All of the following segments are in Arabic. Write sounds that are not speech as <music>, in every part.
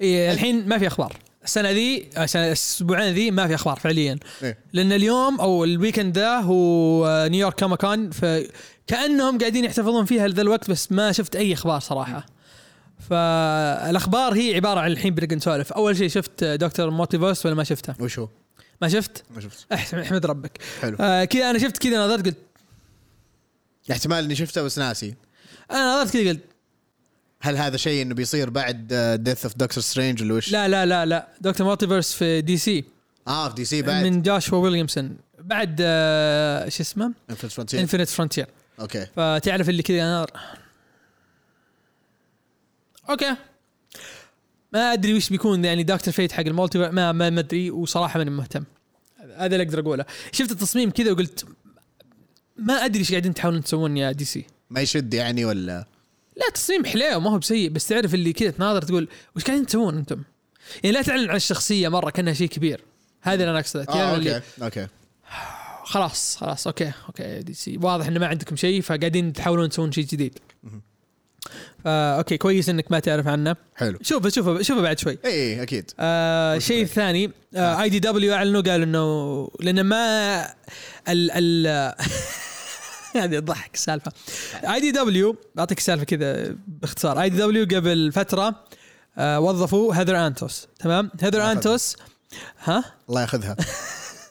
إيه الحين ما في أخبار. السنة ذي الأسبوعين ذي ما في أخبار فعليا. إيه. لأن اليوم أو ال weekend ذا هو نيويورك Comic Con فكانهم قاعدين يحتفظون فيها لذا الوقت بس ما شفت أي أخبار صراحة. فالاخبار هي عبارة عن الحين بنقعد نسولف. أول شيء شفت Doctor Multiverse ولا ما شفته؟ وش هو؟ ما شفت؟ ما شفت. أحمد ربك. حلو. آه كذا أنا شفت كذا نظرت قلت احتمال إني شفته بس ناسي. أنا نظرت كذا قلت هل هذا شيء إنه بيصير بعد Death of Doctor Strange ولا وش؟ لا لا لا لا. Doctor Multiverse في DC آه في DC بعد. من Joshua Williamson بعد آه شو اسمه؟ Infinite Frontier Infinite Frontier okay. فتعرف اللي كذا أنا okay. ما أدري وش بيكون يعني Doctor Fate حق ال multi ما ما ما أدري. وصراحة ماني مهتم. هذا اللي أقدر أقوله. شفت التصميم كذا وقلت ما أدري إيش قاعدين تحاولون تسوون يا DC ما يشد يعني ولا؟ لا تصميم حليو ما هو بسيء بس تعرف اللي كذا تناظر تقول وش قاعدين تسوون أنتم؟ يعني لا تعلن عن الشخصية مرة كأنها شيء كبير. هذا اللي أنا أقصده. اللي- okay okay. خلاص خلاص okay okay DC. واضح انه ما عندكم شيء فقاعدين تحاولون تسوون شيء جديد. فا okay كويس إنك ما تعرف عنه. حلو. شوفه شوفه شوفه بعد شوي. إي أكيد. آه شيء الثاني IDW أعلنوا قالوا إنه لأن ما ال ال <laughs> هذه تضحك السالفه IDW بعطيك السالفه كذا باختصار. IDW قبل فترة آه وظفوا Heather Antos. تمام؟ Heather ما Antos ها؟ الله ياخذها.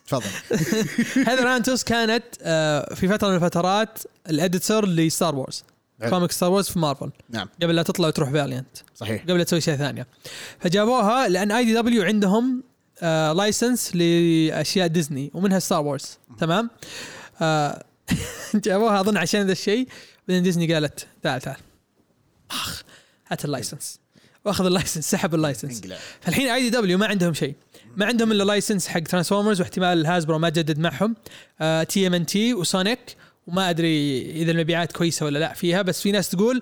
تفضل. <laughs> Heather Antos كانت آه في فترة من الفترات ال editor ل Star Wars. comic Star Wars في مارفل نعم. قبل لا تطلع وتروح Valiant صحيح. قبل لا تسوي شيء ثانية فجابوها لأن IDW عندهم آه license لأشياء ديزني ومنها Star Wars تمام؟ آه <laughs> جابوها اظن عشان ذا الشيء. بعدين ديزني قالت تعال تعال. آخ هات ال license. واخذ ال license سحب اللايسنس. فالحين IDW ما عندهم شيء. ما عندهم إلا license حق Transformers واحتمال Hasbro ما جدد معهم. TMNT و Sonic وما أدري إذا المبيعات كويسة ولا لا فيها بس في ناس تقول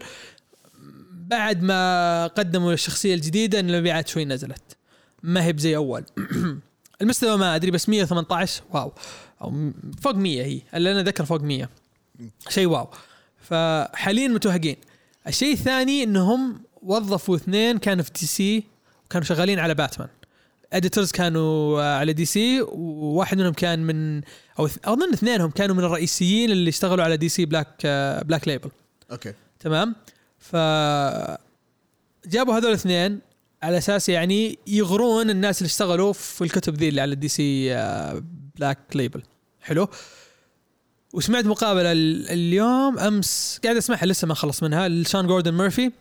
بعد ما قدموا الشخصية الجديدة إن المبيعات شوي نزلت. ما هي بزي أول. <clears throat> المستوى ما أدري بس 118 واو. فوق 100 هي اللي أنا ذكر فوق 100 شيء واو. فحاليا متوهقين. الشيء الثاني إنهم وظفوا اثنين كانوا في DC وكانوا شغالين على باتمان. editors كانوا آه، على DC وواحد منهم كان من أو أظن اثنينهم كانوا من الرئيسيين اللي اشتغلوا على DC Black آه، Black Label أوكي. تمام؟ ف جابوا هذول الاثنين على أساس يعني يغرون الناس اللي اشتغلوا في الكتب ذي اللي على ال DC آه، Black Label حلو. وسمعت مقابلة ال- اليوم أمس قاعد أسمعها لسه ما خلص منها لشان جوردن ميرفي.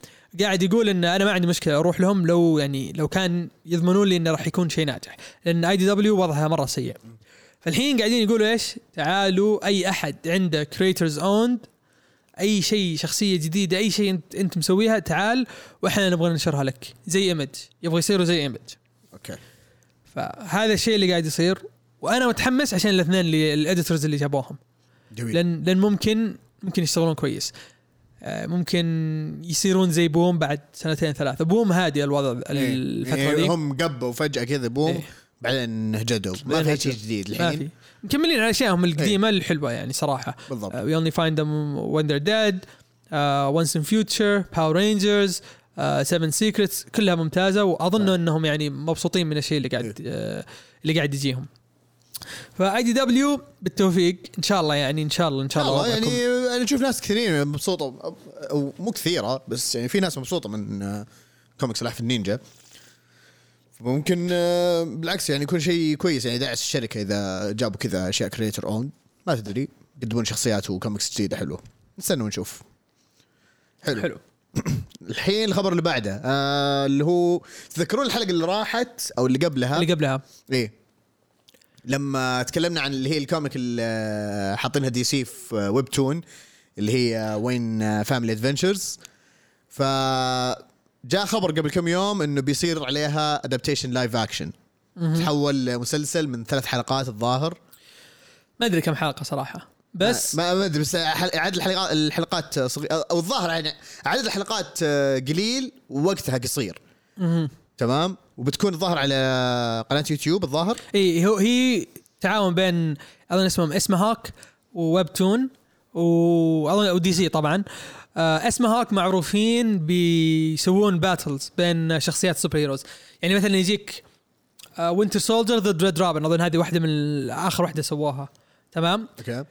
قاعد يقول إن أنا ما عندي مشكلة أروح لهم لو يعني لو كان يضمنون لي إنه راح يكون شيء ناجح. لأن IDW وضعها مرة سيء. فالحين قاعدين يقولوا إيش؟ تعالوا أي أحد عنده creators owned أي شيء شخصية جديدة أي شيء انت أنت مسويها تعال وإحنا نبغى ننشرها لك. زي Image يبغى يصيروا زي Image أوكي. فهذا الشيء اللي قاعد يصير. وأنا متحمس عشان الاثنين اللي ال editors اللي جابوهم. جميل. لأن لأن ممكن ممكن يشتغلون كويس. آه، ممكن يصيرون زي BOOM بعد سنتين ثلاثة. BOOM هادي الوضع إيه. الفترة يعني ذي هم قبوا فجاه كذا boom إيه. بعدين نهجدوا. ما في شيء هجدوا. جديد الحين. مكملين على اشيائهم القديمة الحلوة يعني صراحة. بالضبط. Only Find Them When They're Dead. uh, Once & Future Power Rangers uh, Seven Secrets كلها ممتازة وأظن نعم. أنهم يعني مبسوطين من الشيء اللي قاعد uh, اللي قاعد يجيهم. فاي دي دبليو بالتوفيق. إن شاء الله يعني إن شاء الله إن شاء الله يعني أنا أشوف ناس كثيرين مبسوطة أو مو كثيرة بس يعني في ناس مبسوطة من كوميكس سلاحف النينجا. ممكن آه، بالعكس يعني يكون شيء كويس يعني داعس الشركة إذا جابوا كذا أشياء creator owned ما تدري يقدمون شخصيات وكوميكس جديدة حلوة. نستنى ونشوف. حلو, حلو. <clears throat> الحين الخبر اللي بعده آه اللي هو تذكرون الحلقة اللي راحت أو اللي قبلها؟ اللي قبلها. إيه. لما تكلمنا عن اللي هي الكوميك اللي آه، حاطينها DC في آه، Webtoon اللي هي Wayne Family Adventures ف جاء خبر قبل كم يوم إنه بيصير عليها adaptation live action تحول مسلسل من ثلاث حلقات الظاهر. ما أدري كم حلقة صراحة. بس ما ما أدري بس عدد الحلقات الحلقات صغير أو الظاهر يعني عدد الحلقات آه، قليل ووقتها قصير. تمام؟ وبتكون الظاهر على قناة يوتيوب الظاهر؟ إي هو هي تعاون بين أظن اسمهم Ismahawk و Webtoon واظن و DC طبعا. آه Ismahawk معروفين بيسوون battles بين شخصيات superheroes يعني مثلا يجيك Winter Soldier ضد Red Robin أظن هذه واحدة من آخر واحدة سووها. تمام؟ أوكي.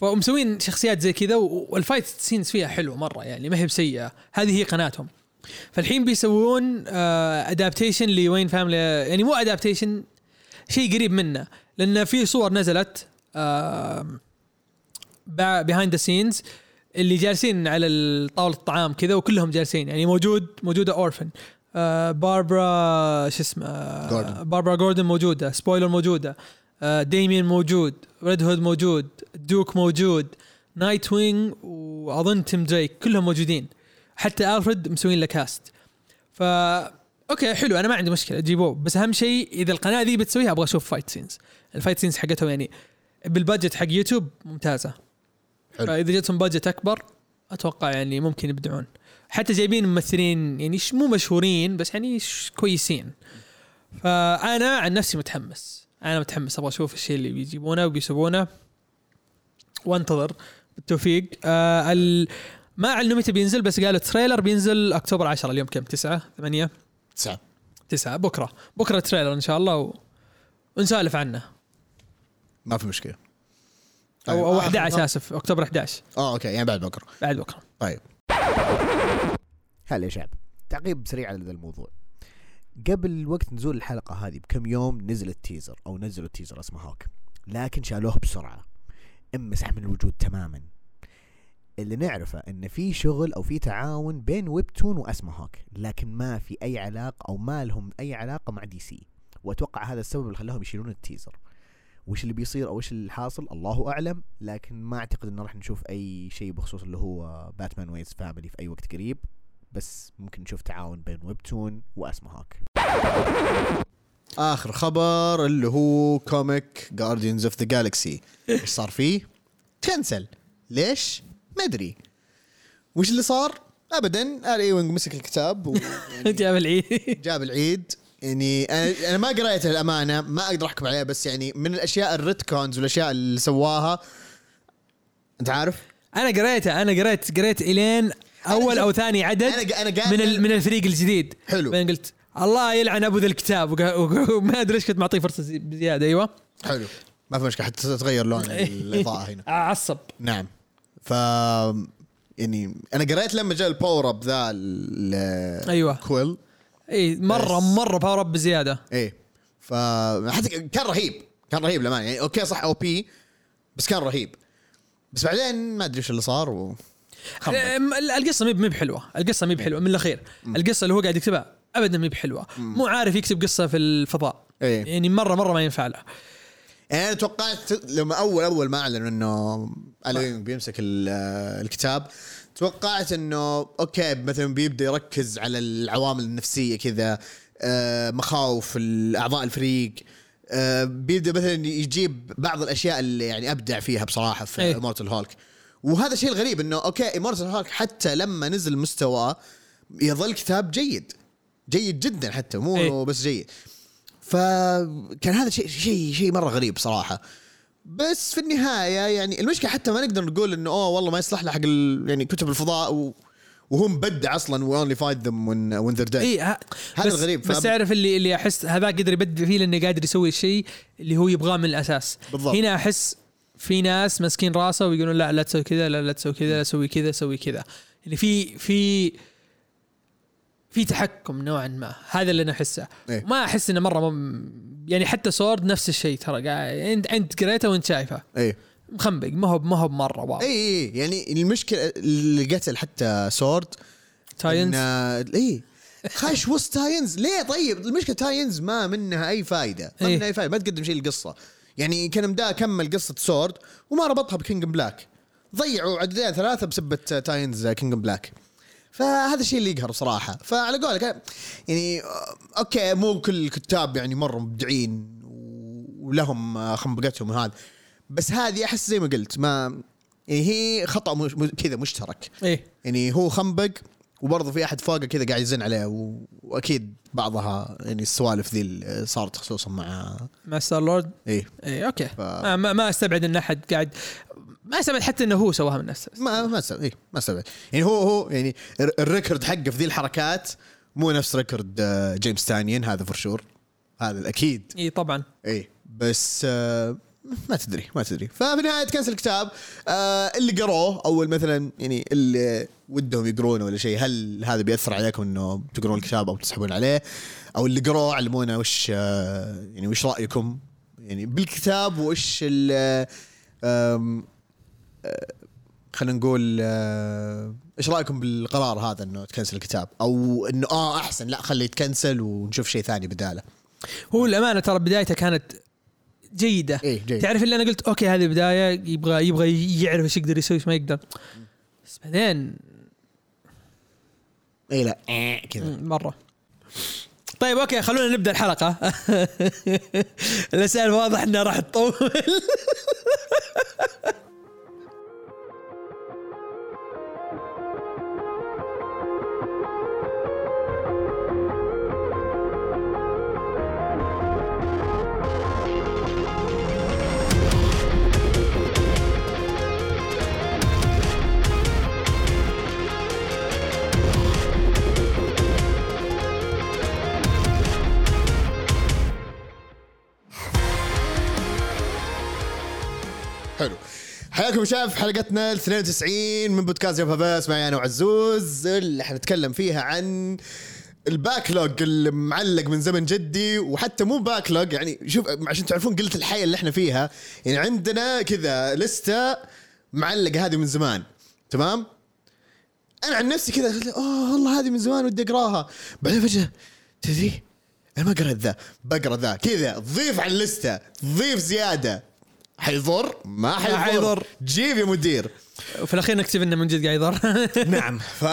فمسوين شخصيات زي كذا وال fight scenes فيها حلوة مرة يعني ما هي بسيئة. هذه هي قناتهم. فالحين بيسوون adaptation ل Wayne Family يعني مو adaptation شيء قريب منه. لأن في صور نزلت behind the scenes اللي جالسين على طاولة الطعام كذا وكلهم جالسين. يعني موجود موجودة Orphan آه باربرا شو اسمه؟ آه،. باربرا جوردن موجودة. Spoiler موجودة. آه Damian موجود. Red Hood موجود. Duke موجود. Nightwing وأظن تيم دريك كلهم موجودين. حتى آلفريد مسوين له cast ف أوكي حلو أنا ما عندي مشكلة جيبوه. بس أهم شيء إذا القناة ذي بتسويها أبغى أشوف fight scenes ال fight scenes حقتهم يعني بال budget حق يوتيوب ممتازة. حلو. فإذا جتهم budget أكبر أتوقع يعني ممكن يبدعون. حتى جايبين ممثلين يعني مو مشهورين بس يعني كويسين. فأنا عن نفسي متحمس. أنا متحمس أبغى أشوف الشيء اللي بيجيبونه وبيسوونه. وأنتظر بالتوفيق. آه ال... ما اعلنوا متى بينزل بس قالوا ال trailer بينزل أكتوبر 10 اليوم كم؟ 9 8 تسعة. 9 بكرة. بكرة trailer إن شاء الله و... ونسالف عنه. ما في مشكلة. أو أو آخر 11 خبر- أسف أكتوبر 11 آه أوكي يعني بعد بكرة. بعد بكرة. طيب. هلا يا شعب تعقيب سريع على ذا الموضوع. قبل وقت نزول الحلقة هذه بكم يوم نزل ال teaser أو نزلوا ال teaser Ismahawk لكن شالوه بسرعة. انمسح من الوجود تماما. اللي نعرفه إن في شغل أو في تعاون بين Webtoon و Ismahawk لكن ما في أي علاقة أو ما لهم أي علاقة مع DC. وأتوقع هذا السبب اللي خلاهم يشيلون ال teaser. وش اللي بيصير أو وش اللي حاصل؟ الله أعلم لكن ما أعتقد إنه راح نشوف أي شيء بخصوص اللي هو باتمان Wayne Family في أي وقت قريب. بس ممكن نشوف تعاون بين Webtoon و Ismahawk. آخر خبر اللي هو كوميك Guardians of the Galaxy إيش صار فيه؟ تكنسل ليش؟ ما أدري. وش اللي صار؟ ابدا آل ايوينج مسك الكتاب ويعني <laughs> جاب العيد. جاب العيد. يعني أنا أنا ما قريته الأمانة ما أقدر أحكم عليه بس يعني من الأشياء ال retcons والأشياء اللي سواها أنت عارف؟ أنا قريته أنا قريت قريت إلين أول أو ثاني عدد أنا قاعد من ال- من الفريق الجديد. حلو. بعدين قلت الله يلعن أبو ذا الكتاب وما <laughs> أدري إيش كنت معطيه فرصة زي- بزياده أيوه. حلو. ما في مشكلة حتى تتغير لون <laughs> الإضاءة هنا. عصب نعم. ف يعني أنا قريت لما جاء الباور اب ذا أيوة. كويل إي مرة بس. مرة باور اب بزيادة. إيه ف حتى كان رهيب كان رهيب للأمانة. يعني أوكي صح أو بي بس كان رهيب. بس بعدين ما أدري إيش اللي صار و القصة مي مي بحلوة. القصة مي بحلوة من الأخير. القصة اللي هو قاعد يكتبها ابدا مي بحلوة. مو عارف يكتب قصة في الفضاء. إيه. يعني مرة مرة ما ينفع له. يعني أنا توقعت لما أول أول ما أعلنوا إنه Al Ewing بيمسك ال- الكتاب توقعت إنه أوكي مثلا بيبدأ يركز على العوامل النفسية كذا آه، مخاوف اعضاء الفريق آه، بيبدأ مثلا يجيب بعض الأشياء اللي يعني أبدع فيها بصراحة في إيه. Immortal Hulk وهذا الشيء الغريب إنه أوكي Immortal Hulk حتى لما نزل مستواه يظل كتاب جيد جيد جدا حتى مو إيه. بس جيد فكان هذا شيء شيء شيء مرة غريب صراحة. بس في النهاية يعني المشكلة حتى ما نقدر نقول إنه أوه والله ما يصلح له حق يعني كتب الفضاء و وهو مبدع أصلا و only fight them when when they're dead. اي هذا الغريب، بس تعرف اللي اللي احس هذاك قدر يبدع فيه لأنه قادر يسوي الشيء اللي هو يبغاه من الأساس. بالضبط. هنا أحس في ناس ماسكين راسه ويقولون لا لا تسوي كذا لا لا تسوي كذا لا سوي كذا سوي كذا. اللي في في في تحكم نوعا ما. هذا اللي أنا أحسه. إيه. ما أحس إنه مرة مم يعني حتى سورد نفس الشيء ترى. انت أنت قريته وأنت شايفه. اي مخنبق. ما هو ما هو مره wow. اي اي يعني المشكلة اللي قتل حتى سورد Tie-ins؟ إن- اي خاش وسط tie-ins. ليه؟ طيب المشكلة tie-ins ما منها أي فائده ما إيه. منها أي فائده ما تقدم شيء للقصة. يعني كان مدا كمل قصة سورد وما ربطها ب King in Black ضيعوا عددين ثلاثة بسبة tie-ins King in Black. فهذا الشيء اللي يقهر بصراحة. فعلى قولك يعني آه، أوكي مو كل الكتاب يعني مرة مبدعين ولهم آه، خنبقتهم وهذا بس هذه أحس زي ما قلت ما يعني هي خطأ مش كذا مشترك. إيه. يعني هو خنبق وبرضه في أحد فوقه كذا قاعد يزن عليه. وأكيد بعضها يعني السوالف ذي اللي صارت خصوصا مع مع ستار لورد؟ اي أوكي. ف- ما, ما ما أستبعد إن أحد قاعد ما استبعد حتى إنه هو سواها من نفسه ما ما استبعد إيه ما استبعد يعني هو هو يعني الر- ال record حقه في ذي الحركات مو نفس record آه، جيمس تاينيون هذا for sure هذا الاكيد إي طبعا. اي بس آه ما تدري ما تدري. ففي النهاية تكنسل الكتاب. آه اللي قروه أو مثلا يعني اللي ودهم يقرونه ولا شيء هل هذا بيأثر عليكم إنه تقرون الكتاب أو تسحبون عليه؟ أو اللي قروه علمونا وش يعني وش رأيكم؟ يعني بالكتاب وش خلينا نقول آه، إيش رأيكم بالقرار هذا إنه تكنسل الكتاب؟ أو إنه آه أحسن لا خليه يتكنسل ونشوف شيء ثاني بداله. هو الأمانة ترى بدايته كانت جيدة. إيه جيد تعرف اللي أنا قلت أوكي هذه بداية يبغى يبغى يعرف إيش يقدر يسوي إيش ما يقدر. بس بعدين اي لا آه، كذا. مرة. طيب أوكي خلونا نبدأ الحلقة. <laughs> الأسئلة واضح إنها راح تطول. <laughs> حياكم شباب في حلقتنا ال 92 من بودكاست جبهه بس معي أنا وعزوز اللي حنتكلم فيها عن ال backlog المعلق من زمن جدي وحتى مو backlog يعني شوف عشان تعرفون قلة الحياة اللي إحنا فيها يعني عندنا كذا لستة معلقة هذه من زمان تمام؟ أنا عن نفسي كذا قلت أوه والله هذه من زمان ودي أقراها. بعدين فجأة تدري أنا ما قرأت ذا بقرأ ذا كذا ضيف على اللستة ضيف زيادة. حيضر؟ ما حيضر, حيضر. جيب يا مدير. وفي الأخير نكتب إنه من جد قاعد يضر. <laughs> نعم. <laughs> ف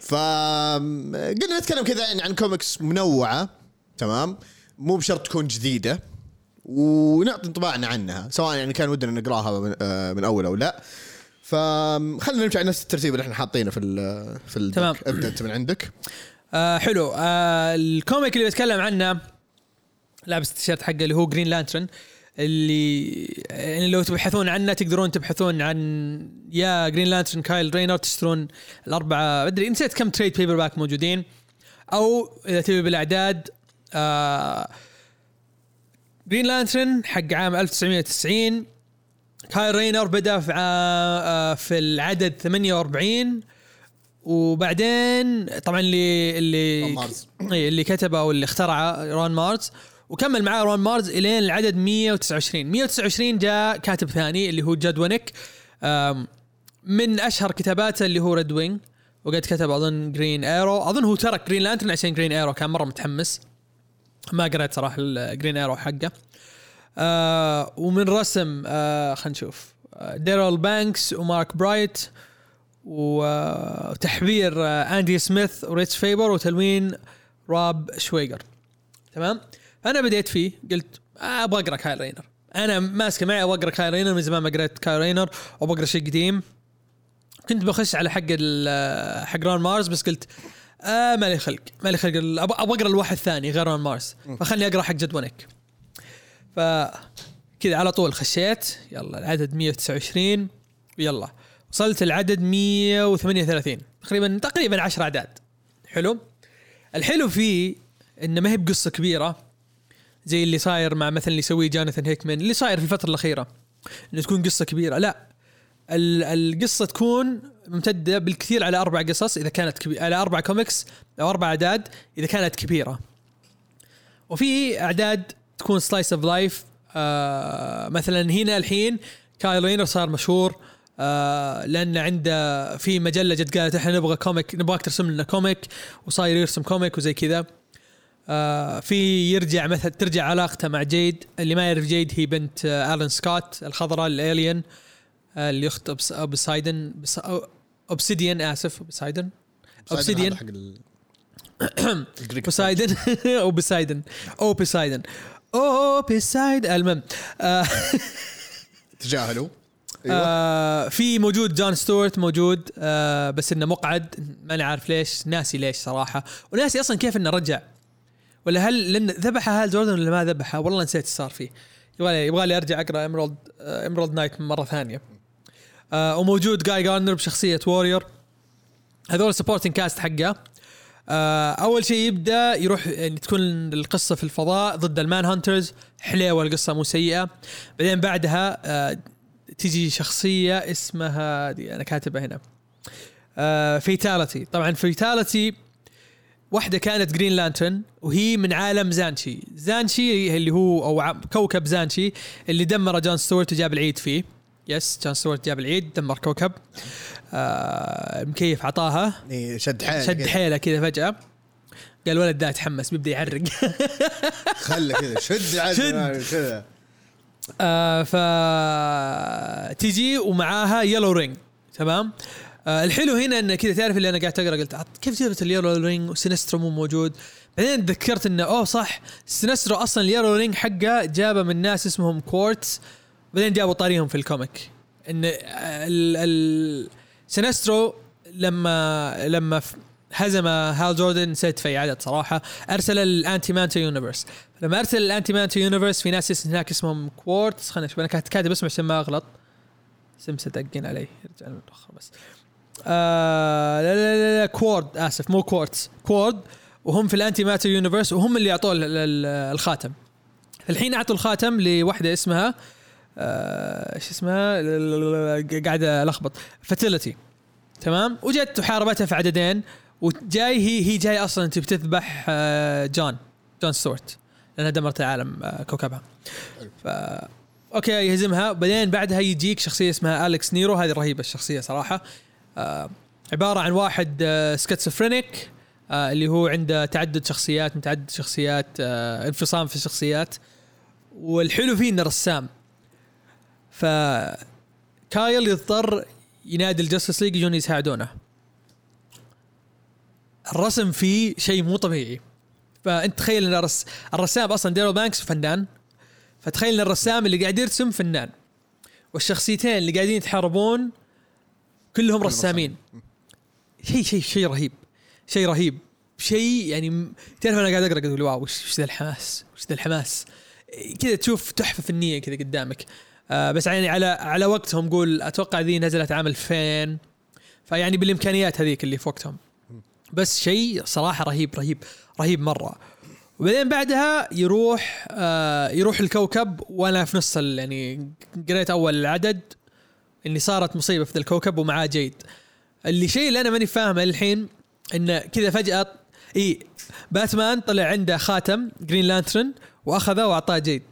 ف قلنا نتكلم كذا يعني عن كوميكس منوعة. تمام؟ مو بشرط تكون جديدة. ونعطي انطباعنا عنها سواء يعني كان ودنا نقراها من, آه، من أول أو لا. فخلينا نمشي على نفس الترتيب اللي إحنا حاطينه في ال في ال تمام. ابدا انت من عندك. آه حلو. آه ال comic اللي بتكلم عنه لابس التيشيرت حقه اللي هو جرين لانترن اللي يعني لو تبحثون عنه تقدرون تبحثون عن يا جرين لانترن كايل رينر تشترون الأربعة أدري نسيت كم trade paperback موجودين أو إذا تبي بالأعداد آه جرين لانترن حق عام 1990 كايل رينر بدأ في, آه في العدد 48 وبعدين طبعا اللي اللي. إيه، اللي كتبه أو اللي اخترعه رون مارز وكمل معاه رون مارز إلين العدد 129 129 جاء كاتب ثاني اللي هو جاد وينيك. آم، من أشهر كتاباته اللي هو ريد وينج وقد كتب أظن جرين إيرو. أظن هو ترك جرين لانترن عشان جرين إيرو كان مرة متحمس. ما قريت صراحة الجرين إيرو حقه. آه ومن رسم آه خلينا نشوف. آه ديرل بانكس ومارك برايت وتحبير آه أندي سميث وريتش فيبر وتلوين راب شويجر تمام؟ فانا بديت فيه قلت أبغى أقرأ كايل رينر. أنا ماسكه معي أبغى أقرأ كايل رينر من زمان ما قريت كايل رينر وبقرا شيء قديم. كنت بخش على حق حق رون مارز بس قلت آه ما لي خلق ما لي خلق أبغى أقرأ الواحد الثاني غير رون مارس فخلني أقرأ حق جاد وينيك ف كذا على طول خشيت. يلا العدد 129 ويلا وصلت العدد 138 تقريبا تقريبا 10 أعداد. حلو؟ الحلو فيه إنه ما هي بقصة كبيرة. زي اللي صاير مع مثلا اللي يسويه جوناثان هيكمان اللي صاير في الفترة الأخيرة. إنه تكون قصة كبيرة. لا ال- القصة تكون ممتدة بالكثير على أربع قصص إذا كانت كبيرة على أربع كوميكس أو أربع أعداد إذا كانت كبيرة. وفي أعداد تكون slice of life مثلا هنا الحين كايل رينر صار مشهور آه لأن عنده في مجلة جد قالت إحنا نبغى comic نبغاك ترسم لنا comic وصاير يرسم comic وزي كذا. آه في يرجع مثلا ترجع علاقته مع جيد. اللي ما يعرف جيد هي بنت آه الين سكوت الخضراء الالين آه اللي أخت اوبسايدن أوبسيديان آسف أوبسايدن. أوبسيديان. <coughs> بوسايدن أو <laughs> بوسايدن أو بوسايدن أو بوسايد المهم آه <laughs> تجاهلوا. آه في موجود جون ستوارت موجود آه بس إنه مقعد. ماني عارف ليش. ناسي ليش صراحة. وناسي أصلا كيف إنه رجع. ولا هل لأن ذبحه هال جوردن ولا ما ذبحه والله نسيت إيش صار فيه. يبغى يبغى لي أرجع أقرأ Emerald Emerald Knight مرة ثانية. آه وموجود جاي جاردنر بشخصية Warrior هذول supporting cast حقه. آه أول شيء يبدأ يروح يعني تكون القصة في الفضاء ضد ال Manhunters حليوة القصة مو سيئة. بعدين بعدها آه تجي شخصية اسمها دي أنا كاتبها هنا. آه Fatality طبعا Fatality واحدة كانت جرين لانترن وهي من عالم زانشي زانشي اللي هو أو ع- كوكب زانشي اللي دمر جون ستوارت وجاب العيد فيه. yes جون ستوارت جاب العيد دمر كوكب. آه مكيف عطاها. إيه، شد حيله شد. حيله كذا فجأة. قال الولد ده تحمس بيبدأ يعرق. <laughs> خله كذا شد شد. كذا. آه ف تجي ومعاها yellow ring تمام؟ آه الحلو هنا انه كذا تعرف اللي أنا قاعد أقرأ قلت كيف جابت ال yellow ring وسينسترو مو موجود؟ بعدين تذكرت إنه أوه صح سينسترو أصلا ال yellow ring حقه جابه من ناس اسمهم كورتس بعدين جابوا طاريهم في ال comic إن ال ال سينسترو لما لما هزم هال جوردن نسيت في عدد صراحة أرسل ال anti-matter universe لما أرسل ال anti-matter universe في ناس اس- هناك اسمهم كوارتز خلينا نشوف أنا كات- كاتب اسمه عشان ما أغلط. سمسة دقين علي رجع متاخر بس. آه لا لا لا, لا كوارد آسف مو كوارتز كوارد وهم في ال anti-matter universe وهم اللي أعطوه ال- ال- الخاتم. الحين أعطوا الخاتم لوحدة اسمها آه، إيش اسمها؟ ل- ل- قاعد ألخبط. Fatality تمام؟ وجت وحاربتها في عددين وجاي هي هي جاي أصلا تبي تذبح آه، جون جون ستورت لأنها دمرت العالم آه، كوكبها. ف okay يهزمها. بعدين بعدها يجيك شخصية اسمها أليكس نيرو. هذه رهيبة الشخصية صراحة. آه، عبارة عن واحد آه، schizophrenic آه، اللي هو عنده تعدد شخصيات متعدد شخصيات آه، انفصام في الشخصيات. والحلو فيه إنه رسام. ف كايل يضطر ينادي ال Justice League يجون يساعدونه. الرسم فيه شيء مو طبيعي. فأنت تخيل إن الرس... الرسام أصلا داريل بانكس فنان. فتخيل إن الرسام اللي قاعد يرسم فنان. والشخصيتين اللي قاعدين يتحاربون كلهم رسامين. شيء شيء شيء رهيب. شيء رهيب. شيء يعني تعرف أنا قاعد أقرأ أقول wow وش ذا الحماس؟ وش ذا الحماس؟ كذا تشوف تحفة فنية كذا قدامك. آه بس يعني على على وقتهم قول أتوقع ذي نزلت عام 2000 فيعني بالإمكانيات هذيك اللي في وقتهم. بس شيء صراحة رهيب رهيب رهيب مرة. وبعدين بعدها يروح آه يروح الكوكب وأنا في نص يعني قريت أول العدد اني صارت مصيبة في ذا الكوكب ومعاه جيد. اللي شيء اللي أنا ماني فاهمه الحين إنه كذا فجأة إي باتمان طلع عنده خاتم جرين لانترن وأخذه وأعطاه جيد.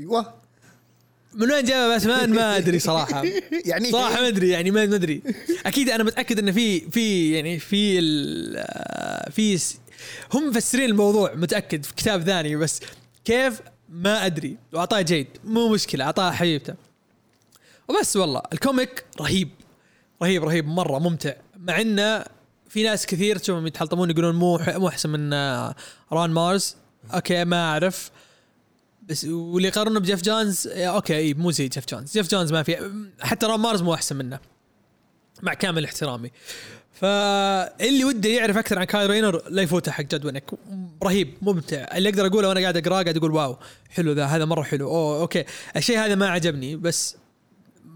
أيوه. من وين جاب باتمان؟ ما أدري صراحة. <laughs> يعني صراحة ما أدري يعني ما أدري. أكيد أنا متأكد إنه في في يعني في ال- آه، في هم مفسرين الموضوع متأكد في كتاب ثاني بس كيف؟ ما أدري. وأعطاه جيد. مو مشكلة أعطاه حبيبته. وبس والله ال comic رهيب رهيب رهيب مرة ممتع. مع انه في ناس كثير تشوفهم يتحلطمون يقولون مو مو أحسن من آه، ران مارز okay ما أعرف. بس واللي يقارنه بجيف جونز إيه، okay إيه، مو زي جيف جونز. جيف جونز ما في حتى ران مارز مو أحسن منه مع كامل احترامي. فاللي وده يعرف أكثر عن كايل رينر لا يفوته حق جد وينك رهيب ممتع. اللي أقدر أقوله وأنا قاعد أقرأه قاعد أقول wow حلو ذا هذا مرة حلو. اوه okay الشيء هذا ما عجبني بس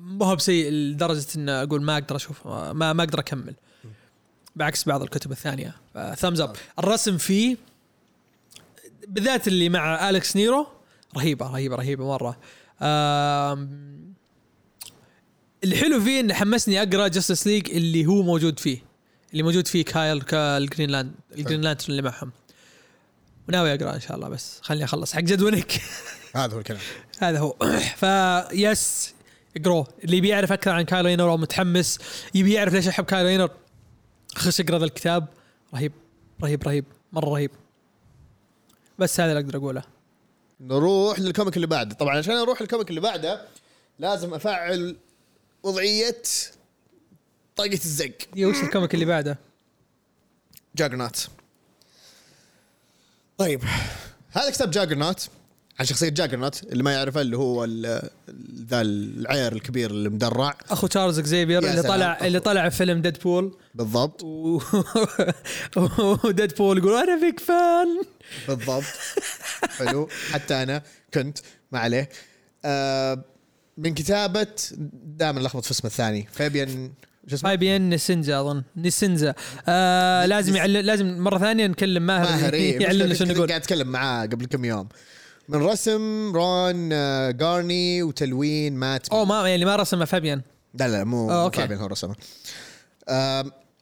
ما هو بسيء لدرجة إن أقول ما أقدر أشوف ما ما أقدر أكمل. بعكس بعض الكتب الثانية. thumbs up الرسم فيه بالذات اللي مع اليكس نيرو رهيبة رهيبة رهيبة مرة. الحلو فيه انه حمسني أقرأ Justice League اللي هو موجود فيه اللي موجود فيه كايل كالجرين لاند الجرين لانترن اللي معهم. وناوي أقرأ إن شاء الله بس خليني أخلص حق جد وينك. هذا هو الكلام. <laughs> هذا هو. <clears throat> فبس اقروه اللي بيعرف أكثر عن كايل رينر أو متحمس يبي يعرف ليش أحب كايل رينر خش اقرأ ذا الكتاب. رهيب رهيب رهيب مرة رهيب. بس هذا اللي أقدر أقوله. نروح لل comic اللي بعده. طبعا عشان أروح لل comic اللي بعده لازم أفعل وضعية طاقه الزق. وش ال comic اللي بعده؟ Juggernaut. طيب هذا كتاب Juggernaut. عن شخصية Juggernaut اللي ما يعرفه اللي هو ذا العير الكبير المدرع أخو تشارلز أكزيفير يا اللي. طلع اللي طلع في فيلم ديدبول. بالضبط. و <laughs> وديدبول يقول أنا big fan بالضبط. حلو. حتى أنا كنت ما عليه. آه من كتابة دائما لخبط في اسمه الثاني. فابيان شو اسمه؟ اي بي ان نسنجا أظن. نسنجا آه لازم يعلم لازم مرة ثانية نكلم ماهر ماهر. يعلمنا شو نقول قاعد أتكلم معاه قبل كم يوم. من رسم رون آه، جارني وتلوين مات. اوه ما يعني ما رسمه فابيان. لا لا مو آه، أوكي. فابيان هو رسمه.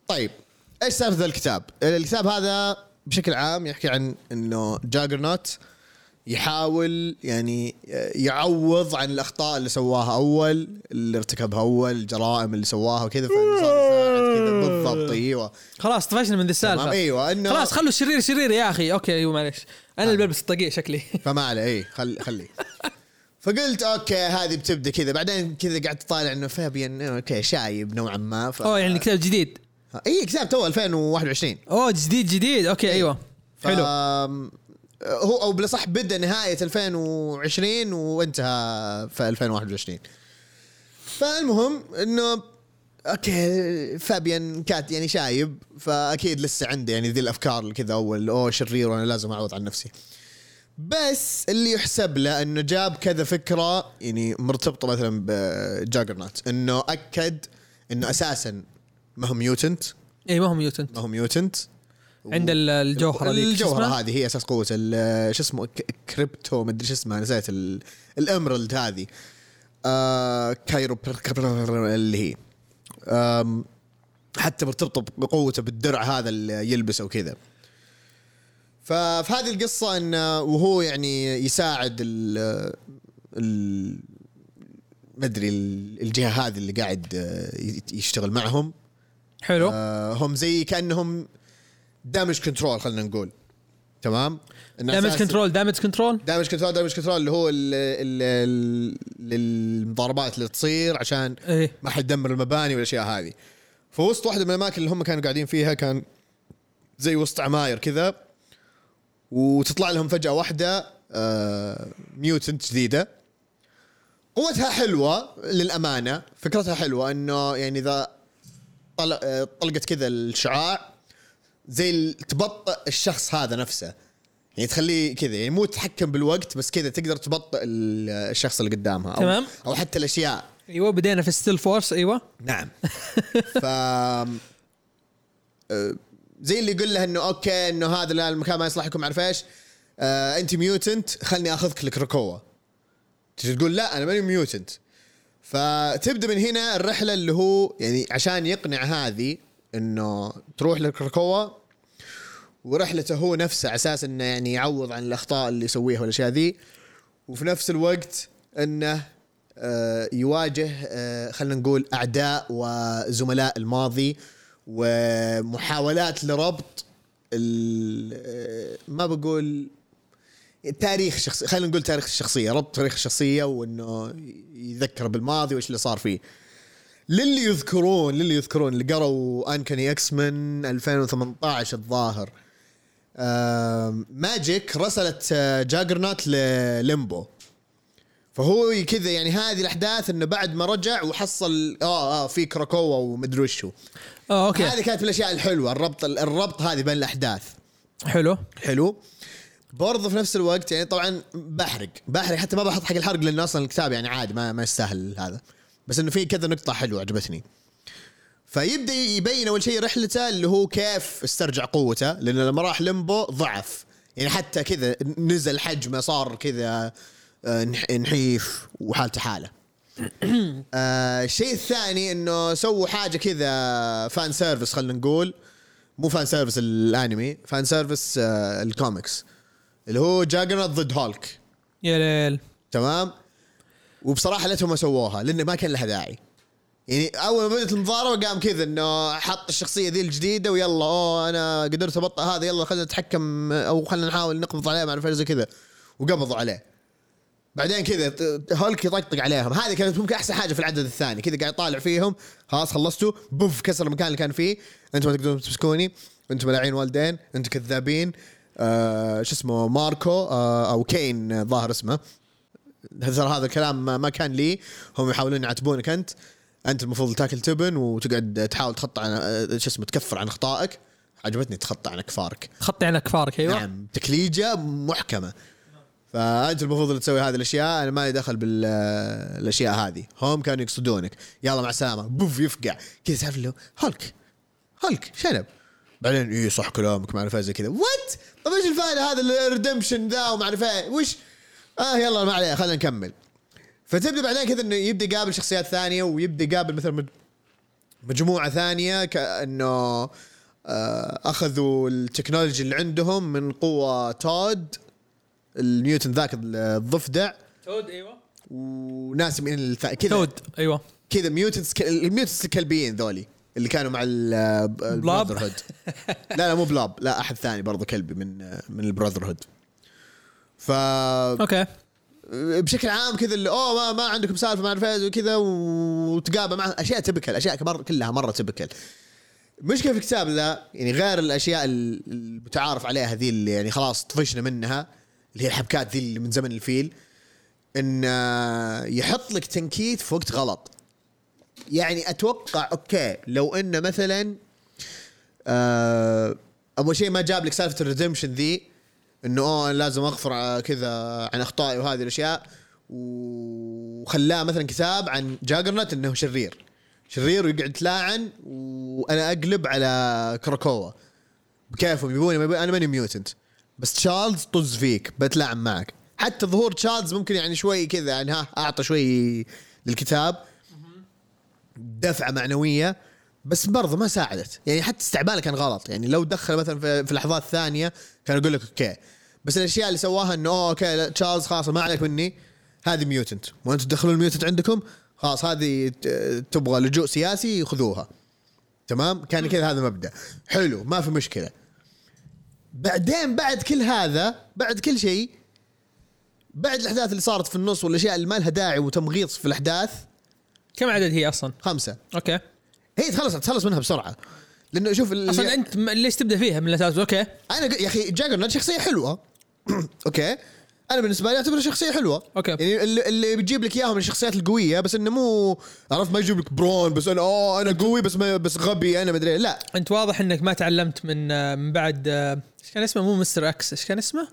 طيب إيش سالفة ذا الكتاب؟ الكتاب هذا بشكل عام يحكي عن إنه Juggernaut يحاول يعني يعوض عن الأخطاء اللي سواها أول اللي ارتكبها أول الجرائم اللي سواها وكذا كذا بالضبط إيوه. خلاص طفشنا من ذي السالفة. إيوه إنه خلاص خلوا الشرير شرير يا أخي. okay أيوه معليش. أنا اللي بلبس الطاقية شكلي. <laughs> فما عليه. اي خل خليه. فقلت okay هذه بتبدأ كذا. بعدين كذا قعدت طالع إنه فابيان okay شايب نوعا ما. ف... oh يعني كتاب جديد. اي كتاب تو 2021 oh جديد جديد. okay أيوه. ف... حلو. هو أو بالأصح بدأ نهاية 2020 وانتهى في 2021 فالمهم إنه okay فابيان كات يعني شايب فأكيد لسه عنده يعني ذي الأفكار اللي كذا أول oh شرير وأنا لازم أعوض عن نفسي. بس اللي يحسب له إنه جاب كذا فكرة يعني مرتبطة مثلا ب Juggernaut إنه أكد إنه أساسا ما هو mutant اي ما هو mutant ما هو mutant عند ال- الجوهرة ذيك الجوهرة؟ هذه هي أساس قوة شو اسمه كريبتو مدري شو اسمها نسيت ال- ال emerald هذه. آه كايرو اللي هي. حتى مرتبطه بقوته بالدرع هذا اللي يلبسه وكذا. ففي هذه القصة انه وهو يعني يساعد ال ال ال- الجهة هذه اللي قاعد آه، يشتغل معهم. حلو. آه هم زي كأنهم damage control خلينا نقول. تمام؟ damage control damage control damage control damage control اللي هو ال ال ال المضاربات اللي تصير عشان إيه. ما حد يدمر المباني والأشياء هذه. فوسط واحدة من الأماكن اللي هم كانوا قاعدين فيها كان زي وسط عماير كذا وتطلع لهم فجأة واحدة آه mutant جديدة. قوتها حلوة للأمانة فكرتها حلوة إنه يعني إذا آه، طلقت كذا الشعاع زي تبطئ الشخص هذا نفسه. يعني تخليه كذا يعني مو تتحكم بالوقت بس كذا تقدر تبطئ ال- الشخص اللي قدامها أو تمام. أو حتى الأشياء. أيوه بدينا في Steel Force أيوه. نعم. <laughs> ف آه، زي اللي يقول له إنه okay إنه هذا لا المكان ما يصلح لكم عارف إيش. آه أنت mutant خلني آخذك ل Krakoa تجي تقول لا أنا ماني mutant فتبدأ من هنا الرحلة اللي هو يعني عشان يقنع هذه إنه تروح ل Krakoa ورحلته هو نفسه على أساس إنه يعني يعوض عن الأخطاء اللي يسويها والأشياء ذي. وفي نفس الوقت إنه آه، يواجه آه، خلينا نقول أعداء وزملاء الماضي ومحاولات لربط آه، ما بقول تاريخ شخص خلينا نقول تاريخ الشخصية ربط تاريخ الشخصية وإنه يذكر بالماضي وإيش اللي صار فيه. للي يذكرون للي يذكرون اللي قروا Uncanny X-Men من 2018 الظاهر. Magik رسلت آه، Juggernaut لل Limbo فهو كذا يعني هذه الأحداث إنه بعد ما رجع وحصل آه آه في Krakoa ومدري وشو. آه أوكي. هذه كانت من الأشياء الحلوة الربط الربط هذه بين الأحداث. حلو. حلو. برضه في نفس الوقت يعني طبعا بحرق بحرق. حتى ما بحط حق الحرق لأنه أصلا الكتاب يعني عادي ما ما يستاهل هذا. بس إنه في كذا نقطة حلوة عجبتني. فيبدأ يبين أول شيء رحلته اللي هو كيف استرجع قوته لأنه لما راح لمبو ضعف. يعني حتى كذا نزل حجمه صار كذا آه، نح- نحيف وحالته حالة. <clears throat> آه، الشيء الثاني إنه سووا حاجة كذا fan service خلينا نقول. مو fan service الانمي fan service آه، الكوميكس اللي هو Juggernaut ضد هولك يا ليل. تمام؟ وبصراحة ليتهم ما سووها لأنه ما كان لها داعي. يعني أول ما بدأت المضاربة قام كذا إنه حط الشخصية ذي الجديدة ويلا oh أنا قدرت أبطئ هذا يلا خلينا نتحكم أو خلينا نحاول نقبض عليه إيش زي كذا. وقبضوا عليه. بعدين كذا هولك يطقطق عليهم. هذه كانت ممكن أحسن حاجة في العدد الثاني. كذا قاعد يطالع فيهم خلاص خلصتوا بوف كسر المكان اللي كان فيه. أنتم ما تقدرون تمسكوني. أنتم ملاعين والدين أنتم كذابين. آه شو اسمه ماركو آه أو كين ظاهر اسمه. هذا الكلام ما كان لي. هم يحاولون يعاتبونك أنت. انت المفروض تاكل تبن وتقعد تحاول تخطى عن آه، شو اسمه تكفر عن اخطائك عجبتني تخطى عن كفارك. خطي عن كفارك أيوه. نعم تكليجة محكمة. فأنت المفروض اللي تسوي هذه الأشياء أنا مالي دخل بالاشياء هذه. هم كانوا يقصدونك. يلا مع السلامة. بوف يفقع. كذا تعرف له هولك هولك شنب. بعدين اي صح كلامك ما اعرف زي كذا. وات طيب إيش الفائدة هذا الريدمشن ذا وما اعرف؟ وش آه يلا ما عليه خلينا نكمل. فتبدأ بعدين كذا إنه يبدأ يقابل شخصيات ثانية ويبدأ يقابل مثلا مج- مجموعة ثانية كأنه آه، أخذوا ال technology اللي عندهم من قوة Toad ال mutant ذاك الضفدع. Toad أيوه. وناس من الث... كذا Toad أيوه. كذا mutants ال mutants الكلبيين ذولي اللي كانوا مع ال Blob؟ ال Brotherhood <laughs> لا لا مو Blob لا أحد ثاني برضو كلبي من من ال Brotherhood ف okay. بشكل عام كذا اللي oh ما, ما عندكم سالفة أعرف إيش وكذا وتقابل مع أشياء تبكل أشياء كبر كلها مرة تبكل مشكلة في الكتاب لا يعني غير الأشياء المتعارف عليها ذي اللي يعني خلاص طفشنا منها اللي هي الحبكات ذي اللي من زمن الفيل إن آه، يحط لك تنكيت في وقت غلط. يعني أتوقع أوكي لو إنه مثلا آه أول شيء ما جاب لك سالفة ال redemption ذي إنه oh أنا لازم أغفر كذا عن أخطائي وهذه الأشياء. وخلاه مثلا كتاب عن جاجرنوت إنه شرير. شرير ويقعد يتلاعن وأنا أقلب على كراكوا بكيفهم يبوني ما أنا ماني mutant بس تشارلز طز فيك بتلاعن معك. حتى ظهور تشارلز ممكن يعني شوي كذا يعني ها أعطى شوي للكتاب. دفعة معنوية بس برضه ما ساعدت. يعني حتى استعماله كان غلط. يعني لو دخل مثلا في, لحظات ثانية كان يقول لك أوكي. بس الأشياء اللي سواها إنه أوكي لا، تشارلز خلاص ما عليك مني. هذه mutant وأنتم تدخلون ال mutant عندكم خلاص هذه ت- تبغى لجوء سياسي خذوها. تمام؟ كان كذا هذا مبدأ. حلو ما في مشكلة. بعدين بعد كل هذا بعد كل شيء بعد الأحداث اللي صارت في النص والأشياء اللي ما لها داعي وتمغيط في الأحداث كم عدد هي أصلا؟ خمسة. أوكي. هي تخلص تخلص منها بسرعة. لأنه شوف أصلا أنت م- ليش تبدأ فيها من الأساس؟ أوكي. أنا ق- يا أخي جاجرنوت شخصية حلوة. <coughs> أوكي. أنا بالنسبة لي أعتبرها شخصية حلوة. أوكي. يعني اللي, اللي بيجيب لك إياهم الشخصيات القوية بس إنه مو عرفت ما يجيب لك برون بس أنا أوه أنا قوي بس ما بس غبي أنا مدري لا. أنت واضح إنك ما تعلمت من من بعد إيش كان اسمه؟ مو مستر أكس إيش كان اسمه؟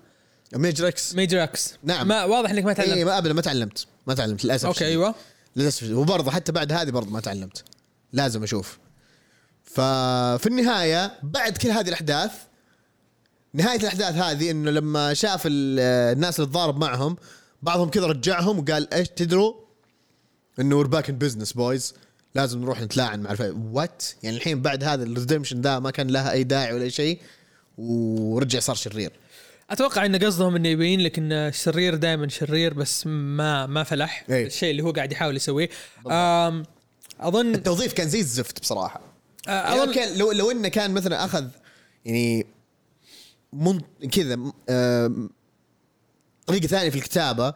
ميج ريكس ميجر أكس. نعم. ما واضح إنك ما تعلمت. اي ما ابدا ما تعلمت. ما تعلمت للأسف أوكي شديد. أيوه. للأسف شديد. وبرضه حتى بعد هذه برضه ما تعلمت. لازم أشوف. ففي النهاية بعد كل هذه الأحداث نهاية الأحداث هذه إنه لما شاف ال- الناس اللي تضارب معهم بعضهم كذا رجعهم وقال إيش تدروا؟ إنه we're back in business boys لازم نروح نتلاعن مع الفريق. what يعني الحين بعد هذا ال redemption ذا ما كان لها أي داعي ولا أي شيء ورجع صار شرير. أتوقع إن قصدهم إنه يبين لك إن الشرير دائما شرير بس ما ما فلح. إيه. الشيء اللي هو قاعد يحاول يسويه. أظن التوظيف كان زي الزفت بصراحة. آه، يعني أظن كان لو لو إنه كان مثلا أخذ يعني من كذا آم، طريقة ثانية في الكتابة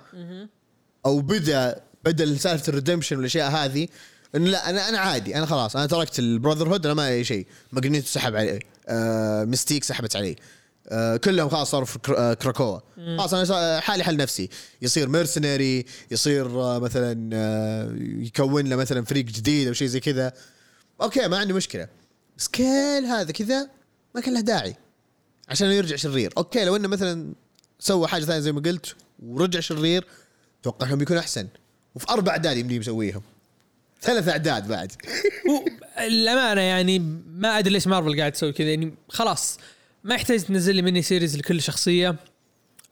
أو بدأ بدأ سالفة ال redemption والأشياء هذه انه لا أنا أنا عادي أنا خلاص أنا تركت البراذر هود أنا ما أي شيء. ماجنيتو سحب علي آه مستيك سحبت علي. آه كلهم خلاص صاروا في كرا- آه كراكوا خلاص أنا حالي حل نفسي. يصير mercenary يصير آه مثلا آه يكون له مثلا فريق جديد أو شيء زي كذا. أوكي ما عندي مشكلة. بس كل هذا كذا ما كان له داعي. عشان يرجع شرير. أوكي لو إنه مثلا سوى حاجة ثانية زي ما قلت ورجع شرير أتوقع إنهم بيكون أحسن. وفي أربع أعداد يمدي يسويهم. ثلاث أعداد بعد. <laughs> الامانه يعني ما أدري ليش مارفل قاعد تسوي كذا. يعني خلاص ما يحتاج تنزل لي mini series لكل شخصية.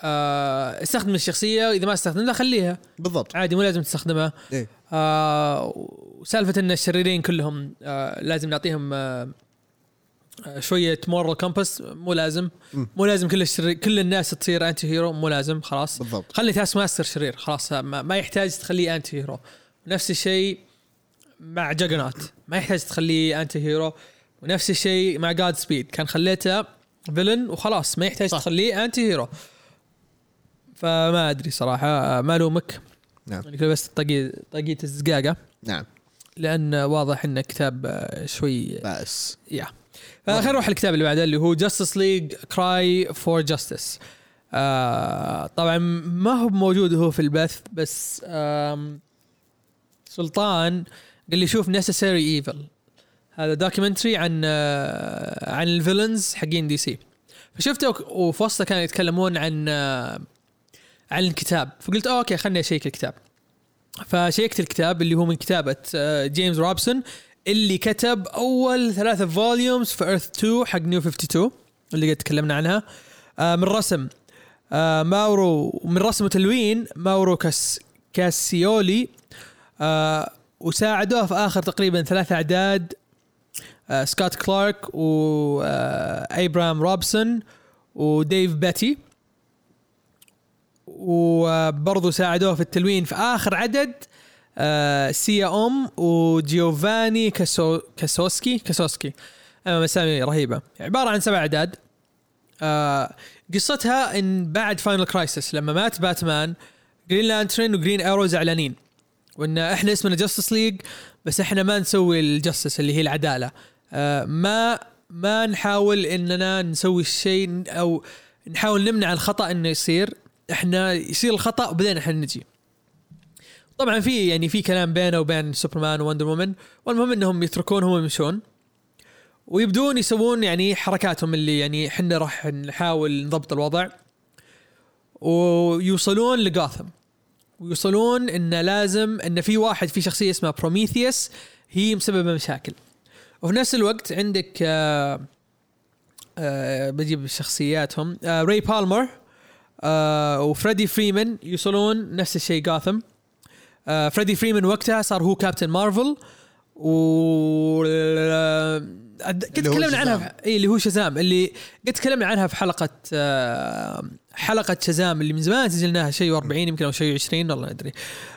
آه استخدم الشخصية إذا ما استخدمتها خليها. بالضبط. عادي مو لازم تستخدمها. إيه. آه وسالفة إن الشريرين كلهم آه لازم نعطيهم آه، شوية moral compass مو لازم. مو لازم كل الشرير كل الناس تصير anti-hero مو لازم خلاص. بالضبط. خلي تاسك ماستر شرير خلاص. ما, ما يحتاج تخليه anti-hero نفس الشيء مع جاجرنات ما يحتاج تخليه anti-hero ونفس الشيء مع جاد سبيد كان خليته villain وخلاص. ما يحتاج صح. تخليه anti-hero فما أدري صراحة. ما ألومك. نعم. يعني بس طقي طقية الزقاقة. نعم. لأن واضح انه كتاب شوي بس يا فخلينا نروح الكتاب اللي بعده اللي هو Justice League Cry for Justice طبعا ما هو موجود هو في البث بس سلطان قال لي شوف Necessary Evil هذا documentary عن آه، عن ال villains حقين دي سي فشفته وفي وسطه كانوا يتكلمون عن آه، عن الكتاب. فقلت أوكي خلني أشيك الكتاب. فشيكت الكتاب اللي هو من كتابة آه، جيمس روبنسون اللي كتب أول ثلاثة volumes في Earth 2 حق New 52 اللي قد تكلمنا عنها. آه، من رسم. آه، ماورو من رسم وتلوين ماورو كاس كاسيولي. وساعدوه في آخر تقريبا ثلاث أعداد. سكوت كلارك وايبرام روبرسون وديف باتي. وبرضه ساعدوه في التلوين في آخر عدد. آه سيا أم وجيوفاني كاسو كاسوسكي كاسوسكي. مسامي رهيبة. عبارة عن سبع أعداد. آه قصتها إن بعد Final Crisis لما مات باتمان جرين لانترن وجرين ايرو زعلانين. وإن إحنا اسمنا Justice League بس إحنا ما نسوي ال justice اللي هي العدالة. آه ما ما نحاول إننا نسوي الشيء أو نحاول نمنع الخطأ إنه يصير. إحنا يصير الخطأ وبعدين إحنا نجي. طبعا في يعني في كلام بينه وبين سوبرمان ووندر وومن والمهم إنهم يتركونهم ويمشون ويبدون يسوون يعني حركاتهم اللي يعني إحنا راح نحاول نضبط الوضع ويوصلون لجاثم. ويوصلون انه لازم إن في واحد في شخصية اسمها بروميثيوس هي مسببة مشاكل. وفي نفس الوقت عندك آه آه بجيب شخصياتهم ري بالمر آه وفريدي فريمان يوصلون نفس الشيء جاثم. فريدي فريمان وقتها صار هو كابتن مارفل و قد تكلمنا عنها اي اللي هو شزام اللي قد تكلمنا عنها في حلقة آه حلقة شزام اللي من زمان سجلناها شيء 40 يمكن أو شيء 20 والله ما أدري.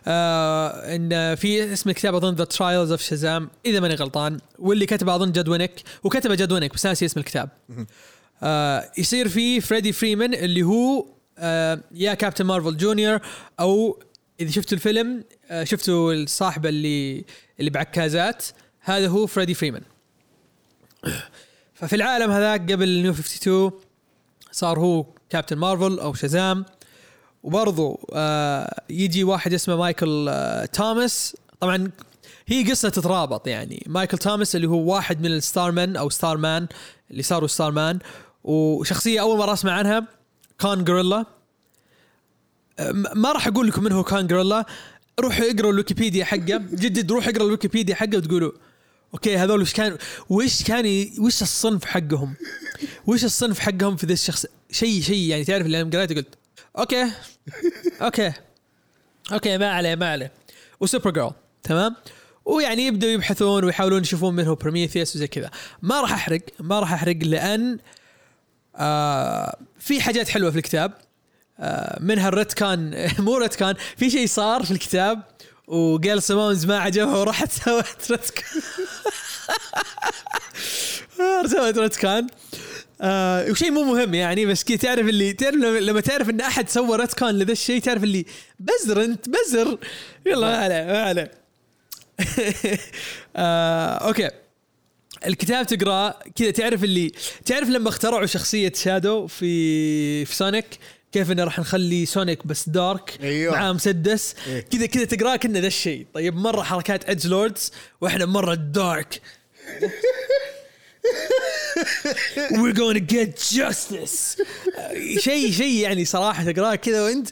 آه إن في اسم الكتاب أظن The Trials of Shazam إذا ماني غلطان واللي كتبه أظن Judd Winick وكتبه Judd Winick بس ناسي اسم الكتاب. آه يصير في فريدي فريمان اللي هو آه يا كابتن مارفل جونيور أو إذا شفتوا الفيلم آه شفتوا صاحبه اللي اللي بعكازات هذا هو فريدي فريمان. ففي العالم هذاك قبل New 52 صار هو كابتن مارفل أو شازام. وبرضو آه يجي واحد اسمه مايكل آه توماس. طبعا هي قصة تترابط يعني. مايكل توماس اللي هو واحد من الستارمان أو ستار مان اللي صاروا ستار مان وشخصية أول مرة أسمع عنها كان جوريلا ما راح أقول لكم من هو كان جوريلا روحوا اقروا الويكيبيديا حقه جدد روح اقرا الويكيبيديا حقه وتقولوا okay هذول وش كان وش كان وش الصنف حقهم؟ وش الصنف حقهم في ذا الشخص؟ شيء شيء يعني تعرف اللي أنا قريته قلت okay okay okay ما عليه ما عليه وسوبر جيرل تمام؟ ويعني يبدوا يبحثون ويحاولون يشوفون من هو بروميثيوس وزي كذا ما راح أحرق ما راح أحرق لأن آه في حاجات حلوة في الكتاب منها ال retcon <laughs> مو retcon في شيء صار في الكتاب و Gail Simone ما عجبها وراحت <laughs> سوت retcon. <laughs> سوت retcon. آه وشيء مو مهم يعني بس كذا تعرف اللي تعرف لما تعرف إن أحد سوى retcon لذا الشيء تعرف اللي بزر أنت بزر. يلا ما عليه ما عليه. آه okay. الكتاب تقرأه كذا تعرف اللي تعرف لما اخترعوا شخصية شادو في في سونيك كيف إنه راح نخلي سونيك بس dark أيوه. معاه مسدس. إيه. كذا كذا تقراه كنه ذا الشيء. طيب مرة حركات edge lords وإحنا مرة dark <laughs> We're going to get justice. شيء شيء يعني صراحة تقراه كذا وانت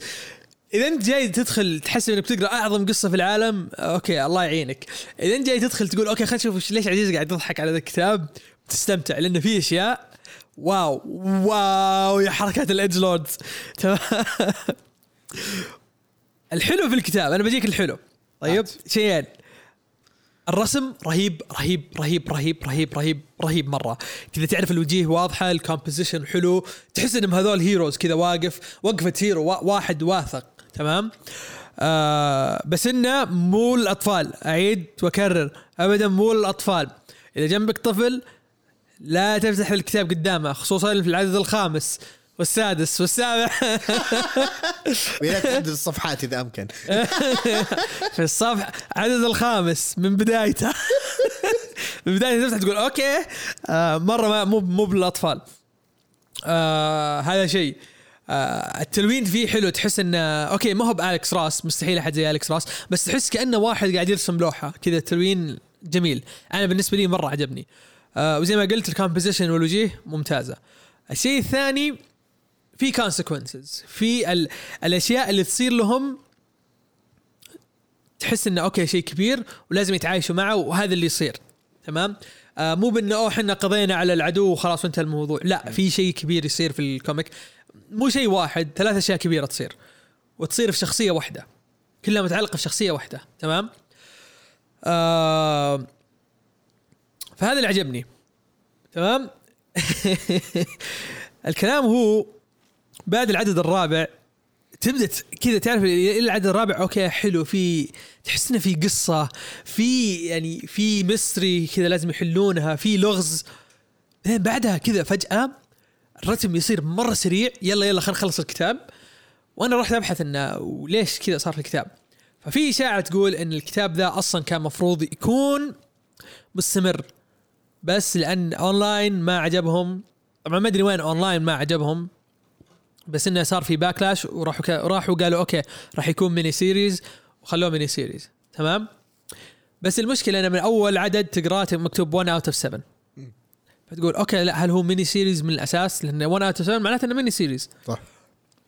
إذا أنت جاي تدخل تحس إنك بتقرأ أعظم قصة في العالم okay الله يعينك. إذا أنت جاي تدخل تقول okay خلينا نشوف ليش عزيز قاعد يضحك على ذا الكتاب؟ تستمتع لأنه في أشياء wow wow يا حركات ال edge lords. الحلو في الكتاب أنا بجيك الحلو. طيب شيئين الرسم رهيب رهيب رهيب رهيب رهيب رهيب رهيب مرة. كذا تعرف الوجيه واضحة ال composition حلو. تحس إنهم هذول heroes كذا واقف وقفة hero واحد واثق. تمام؟ آه بس إنه مو الأطفال. أعيد وأكرر. ابدا مو الأطفال. إذا جنبك طفل لا تفتح الكتاب قدامه خصوصا في العدد الخامس والسادس والسابع. ولا تعدد الصفحات إذا أمكن. <laughs> في الصفحة عدد الخامس من بدايته. <laughs> من بدايته تفتح تقول okay. آه مرة ما مو مو بالأطفال. آه هذا شيء. آه التلوين فيه حلو تحس انه okay ما هو ب Alex Ross مستحيل أحد زي Alex Ross بس تحس كأنه واحد قاعد يرسم لوحة. كذا التلوين جميل. أنا بالنسبة لي مرة عجبني. آه وزي ما قلت ال composition والوجيه ممتازة. الشيء الثاني في consequences في ال الأشياء اللي تصير لهم تحس إنه okay شيء كبير ولازم يتعايشوا معه وهذا اللي يصير. تمام؟ آه مو بإنه أوه إحنا قضينا على العدو وخلاص وانتهى الموضوع. لا في شيء كبير يصير في ال comic. مو شيء واحد ثلاث أشياء كبيرة تصير. وتصير في شخصية واحدة. كلها متعلقة في شخصية واحدة. تمام؟ آه فهذا اللي عجبني. تمام؟ <laughs> الكلام هو بعد العدد الرابع تبدأ كذا تعرف العدد الرابع okay حلو في تحس إنه في قصة في يعني في mystery كذا لازم يحلونها في لغز. بعدين بعدها كذا فجأة الرتم يصير مرة سريع يلا يلا خلينا نخلص الكتاب. وأنا رحت أبحث إنه وليش كذا صار في الكتاب. ففي إشاعة تقول إن الكتاب ذا أصلا كان مفروض يكون مستمر. بس لأن اونلاين ما عجبهم. طبعا ما أدري وين اونلاين ما عجبهم. بس إنه صار في backlash وراحوا كا- راحوا قالوا okay راح يكون mini series وخلوه mini series تمام؟ بس المشكلة إنه من أول عدد تقراه مكتوب 1 out of 7 فتقول okay لا هل هو mini series من الأساس؟ لأن 1 out of 7 معناته إنه mini series صح.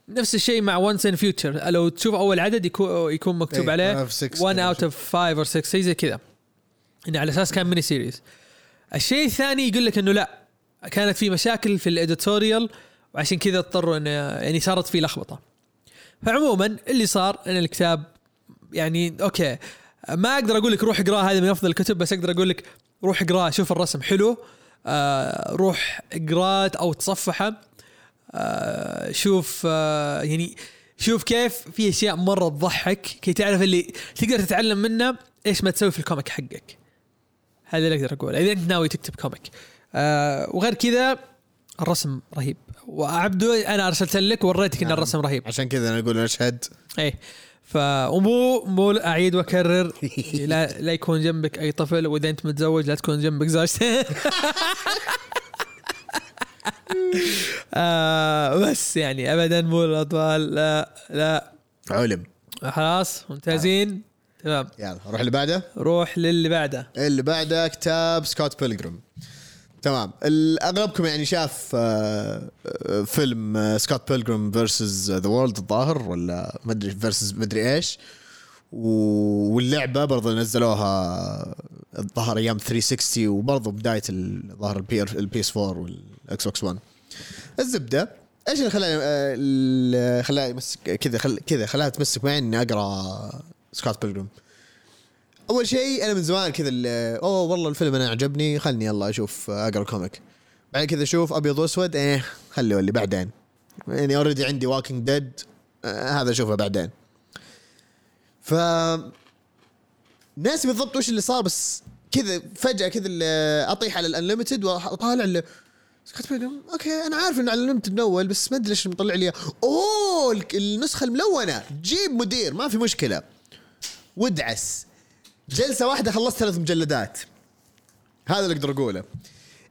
نفس الشيء مع Once & Future لو تشوف أول عدد يكون يكون مكتوب إيه، عليه one out of six 1 كذا out of 5 أو 6 شيء زي كذا. انه على أساس كان mini series الشيء الثاني يقول لك إنه لا كانت في مشاكل في ال editorial وعشان كذا اضطروا إنه يعني صارت في لخبطة. فعموما اللي صار إن الكتاب يعني okay ما أقدر أقول لك روح اقراه هذا من أفضل الكتب بس أقدر أقول لك روح اقراه شوف الرسم حلو آه روح اقراه أو تصفحه آه شوف آه يعني شوف كيف في أشياء مرة تضحك كي تعرف اللي تقدر تتعلم منه إيش ما تسوي في ال comic حقك. هذا اللي أقدر أقوله. إذا انت ناوي تكتب comic آه وغير كذا الرسم رهيب. وعبدو أنا أرسلت لك ووريتك إن نعم. الرسم رهيب. عشان كذا أنا أقول نشهد إيه. ف ومو مو أعيد وأكرر. <laughs> لا لا يكون جنبك أي طفل وإذا أنت متزوج لا تكون جنبك زوجتك <laughs> آه بس يعني ابدا مو الأطفال. لا لا. علم. خلاص ممتازين. تمام. يلا نروح اللي بعده. روح للي بعده. اللي بعده كتاب سكوت بيلجرام. تمام. اغلبكم يعني شاف آه، آه، فيلم آه، سكوت بيلجرام versus the world الظاهر ولا ما أدري versus ما أدري إيش. واللعبة برضه نزلوها الظاهر أيام 360 وبرضه بداية الظاهر ال PS 4 وال Xbox 1 الزبدة. إيش اللي خلاني خلاني كذا كذا خلاها تمسك معي إني أقرأ سكوت بيلجرام. أول شيء أنا من زمان كذا أوه والله الفيلم أنا عجبني خلني يلا أشوف أقرأ comic. بعد كذا أشوف أبيض وأسود إيه خلي اللي بعدين. يعني already عندي Walking Dead هذا أشوفه بعدين. ف ناسي بالضبط وش اللي صار بس كذا فجأة كذا أطيح على ال Unlimited وأطالع ال- سكوت بيلجرام. أوكي أنا عارف انه على ال Unlimited من أول بس ما أدري ليش مطلع لي. أوه النسخة الملونة. جيبه مدير ما في مشكلة. وادعس. جلسة واحدة خلصت ثلاث مجلدات. هذا اللي أقدر أقوله.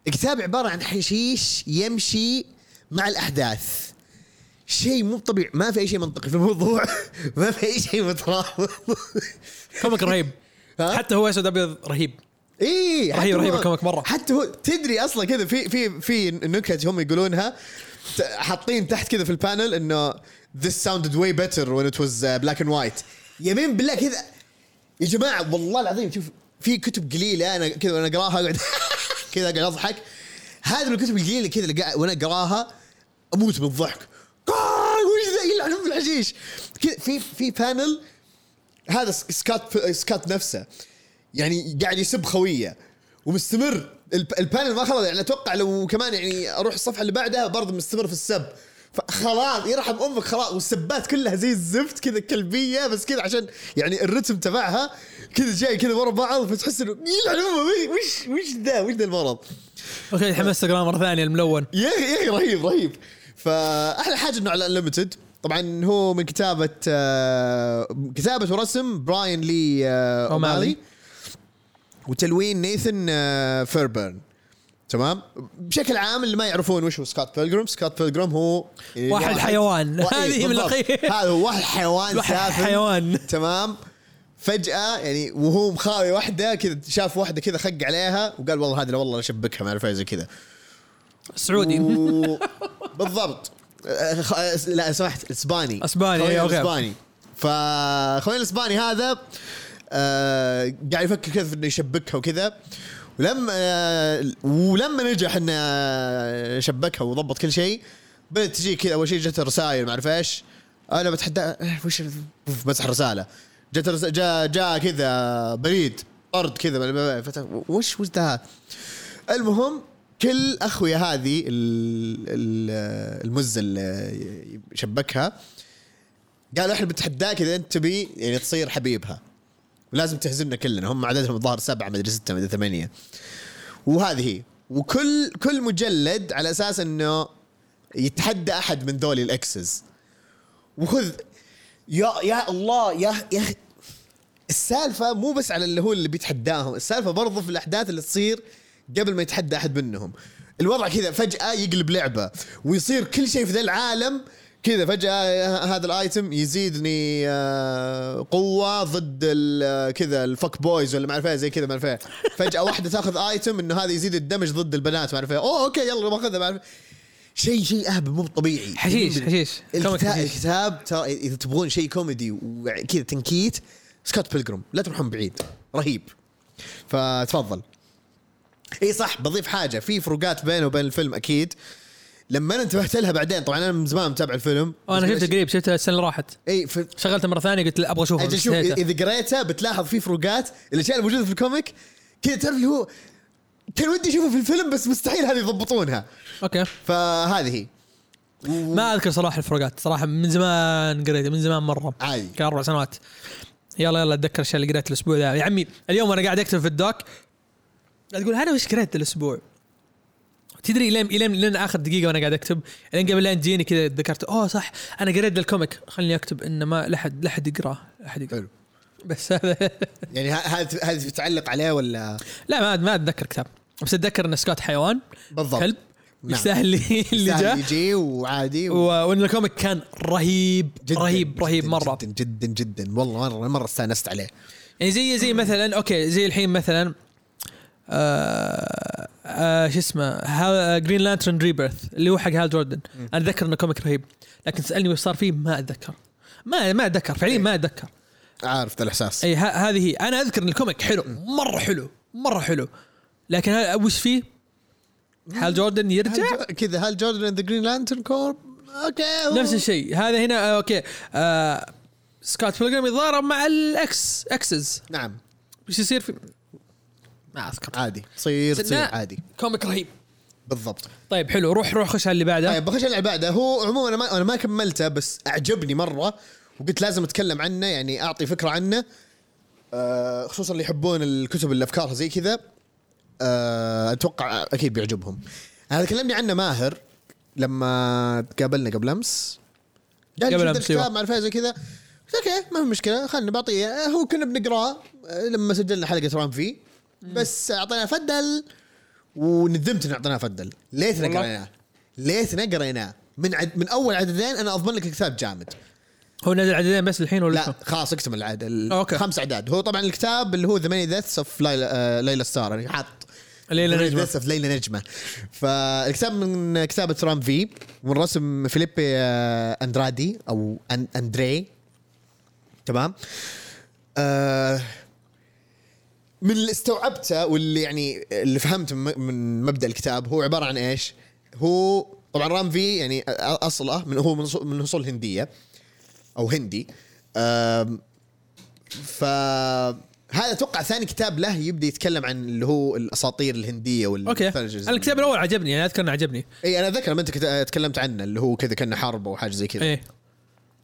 الكتاب عبارة عن حشيش يمشي مع الأحداث. شيء مو طبيعي. ما في أي شيء منطقي في الموضوع. <laughs> ما في أي شيء مترابط. comic رهيب؟ <laughs> حتى هو أسود أبيض رهيب. اي رهيب- رهيب ال comic مرة. حتى هو تدري أصلا كذا في في في نكت هم يقولونها. حاطين تحت كذا في ال panel إنه this sounded way better when it was uh, black and white. يمين بالله كذا يا جماعة والله العظيم شوف في كتب قليلة أنا كذا وأنا أقراها اقعد <laughs> كذا أقعد أضحك. هذه من الكتب القليلة كذا وأنا أقراها أموت من الضحك. وش ذا؟ يلعن ام الحشيش كذا في في panel هذا سكات سكات نفسه. يعني قاعد يسب خوية. ومستمر. ال- ال panel ما خلص يعني أتوقع لو كمان يعني أروح الصفحة اللي بعدها برضه مستمر في السب. فخلاص يرحم أمك خلاص والسبات كلها زي الزفت كذا كلبية بس كذا عشان يعني الرتم تبعها كذا جاي كذا ورا بعض فتحس إنه يلعن امه وش وش ذا؟ وش ذا المرض؟ أوكي تحمست اقراه مرة ثانية الملون. يا أخي يا أخي رهيب رهيب. فأحلى حاجة إنه على Unlimited طبعا هو من كتابة آه، كتابة ورسم براين لي آه،. أومالي. وتلوين نيثن آه، فيربرن. تمام بشكل عام اللي ما يعرفون وش هو سكوت بيلجرام سكوت بيلجرام هو واحد حيوان. <laughs> هذه من بالضبط. الأخير. هذا هو واحد حيوان واحد سافل حيوان. <laughs> تمام فجأة يعني وهو مخاوي واحدة كذا شاف واحدة كذا خق عليها وقال والله هذه والله أشبكها ما أعرف زي كذا سعودي و... <laughs> بالضبط لا سمحت إسباني أوكي. الإسباني فخوينا الإسباني هذا آه قاعد يفكر كيف إنه يشبكها وكذا ولما آه ولما نجح انه شبكها وضبط كل شيء بدات تجي كذا أول شيء جت رسائل ما أعرف إيش. أنا بتحدى وش مسح الرسالة. جت رس... جاء جاء كذا بريد طرد كذا وش وش ده؟ المهم كل أخويا هذه ال- ال- المزه اللي شبكها قالوا إحنا بنتحداك إذا أنت تبي يعني تصير حبيبها. ولازم تهزمنا كلنا. هم عددهم الظاهر سبعة مدري ستة مدري ثمانية. وهذه هي. وكل كل مجلد على أساس إنه يتحدى أحد من ذولي الإكسز. وخذ يا يا الله يا يا السالفة مو بس على اللي هو اللي بيتحداهم. السالفة برضو في الأحداث اللي تصير قبل ما يتحدى أحد منهم. الوضع كذا فجأة يقلب لعبة ويصير كل شيء في ذا العالم كذا فجأة هذا ال item يزيدني آه، قوة ضد ال- كذا ال fuck boys ولا ما أعرف إيه، زي كذا ما أعرف إيه. فجأة واحدة تأخذ item إنه هذا يزيد ال damage ضد البنات ما أعرف إيه. أوه أوكي يلا باخذها ما أعرف. شيء شيء اهبل مو طبيعي. حشيش الكتاب, حشيش. الكتاب ترى إذا تبغون شيء كوميدي وكذا تنكيت سكوت بيلجرام. لا تروحون بعيد. رهيب. فتفضل. إي صح بضيف حاجة. في فروقات بينه وبين الفيلم أكيد. لما أنا انتبهت لها بعدين طبعا أنا من زمان متابع الفيلم. أنا شفته قريب شفته السنة اللي راحت. إي في شغلته مرة ثانية قلت أبغى اشوفه أجل شوف. إذا قريته بتلاحظ في فروقات الأشياء الموجوده في ال comic كذا تعرف اللي هو كان ودي أشوفه في الفيلم بس مستحيل هذه يضبطونها. أوكي. فهذه هي. ما أذكر صراحة الفروقات صراحة من زمان قريته من زمان مرة. عادي كان أربع سنوات. يلا يلا أتذكر الأشياء اللي قريتها الأسبوع ذا. يا عمي اليوم أنا قاعد أكتب في ال doc تقول أنا وش قريت الأسبوع؟ تدري لين لين لين آخر دقيقة وأنا قاعد أكتب لين قبل لا تجيني كذا تذكرت أوه صح أنا قريت ال comic خليني أكتب انه ما لا حد لا حد يقرأه لا حد يقرأه. حلو. بس هذا. <laughs> يعني ه- هذه هذه بتعلق عليه ولا؟ لا ما ما أتذكر كتاب بس أتذكر إن سكوت حيوان. بالضبط. كلب نعم. يستاهل اللي اللي سهل جاء. يجي وعادي و... و- وإن ال comic كان رهيب جداً رهيب رهيب جداً مرة. جدا جدا جدا. والله مره مرة استانست عليه. يعني زي زي مثلا أوكي زي الحين مثلا آه آه شو اسمه Green Lantern Rebirth اللي هو حق هال جوردن أنا أتذكر إنه comic رهيب. لكن تسالني وش صار فيه ما أتذكر. ما ما أتذكر فعليا ما أتذكر. عارف الإحساس. اي هذه هي. أنا أذكر إن ال comic حلو مرة حلو مرة حلو. لكن وش فيه؟ هال جوردن يرجع؟ كذا هال جوردن the Green Lantern Corps أوكي. نفس الشيء. هذا هنا آه، أوكي. آه سكوت بيلجرام يتضارب مع الاكس اكسز نعم. وش يصير في ما أذكر. عادي. تصير تصير. عادي. comic رهيب. بالضبط. طيب حلو. روح روح خش على اللي بعده. طيب بخش على العباده هو عموما أنا ما أنا ما كملته بس أعجبني مرة وقلت لازم أتكلم عنه يعني أعطي فكرة عنه. آه خصوصا اللي يحبون الكتب اللي افكارها زي كذا. آه أتوقع أكيد بيعجبهم. أنا كلمني عنه ماهر لما تقابلنا قبل أمس. قبل أيوة. الكتاب أعرف إيه زي كذا. أوكي ما في مشكلة خلنا بعطيه آه، هو كنا بنقراه آه، لما سجلنا حلقة رام في بس أعطينا فدل وندمت ان أعطيناه فدل. ليتنا. قريناه ليتنا قريناه من عد من أول عددين أنا أضمن لك الكتاب جامد. هو نزل عددين بس الحين ولا لا خلاص اكتمل العدد ال- أوكي. خمس أعداد. هو طبعا الكتاب اللي هو ذا ماني اوف ليلى آه، ليلى ستار يعني حاط ليلى. Deaths of ليلى نجمة. فالكتاب من كتابه رام في من رسم فيليبي آه، أندرادي أو أن أندري. تمام؟ آه من اللي استوعبته واللي يعني اللي فهمته من مبدأ الكتاب هو عبارة عن إيش؟ هو طبعا Ram V يعني أصله من هو من أصول هندية أو هندي. آم، فهذا أتوقع ثاني كتاب له يبدأ يتكلم عن اللي هو الأساطير الهندية وال okay. الكتاب الأول عجبني يعني أذكر إنه عجبني. إي أنا اتذكر لما أنت تكلمت عنه اللي هو كذا كأنه حرب أو حاجة زي كذا. إيه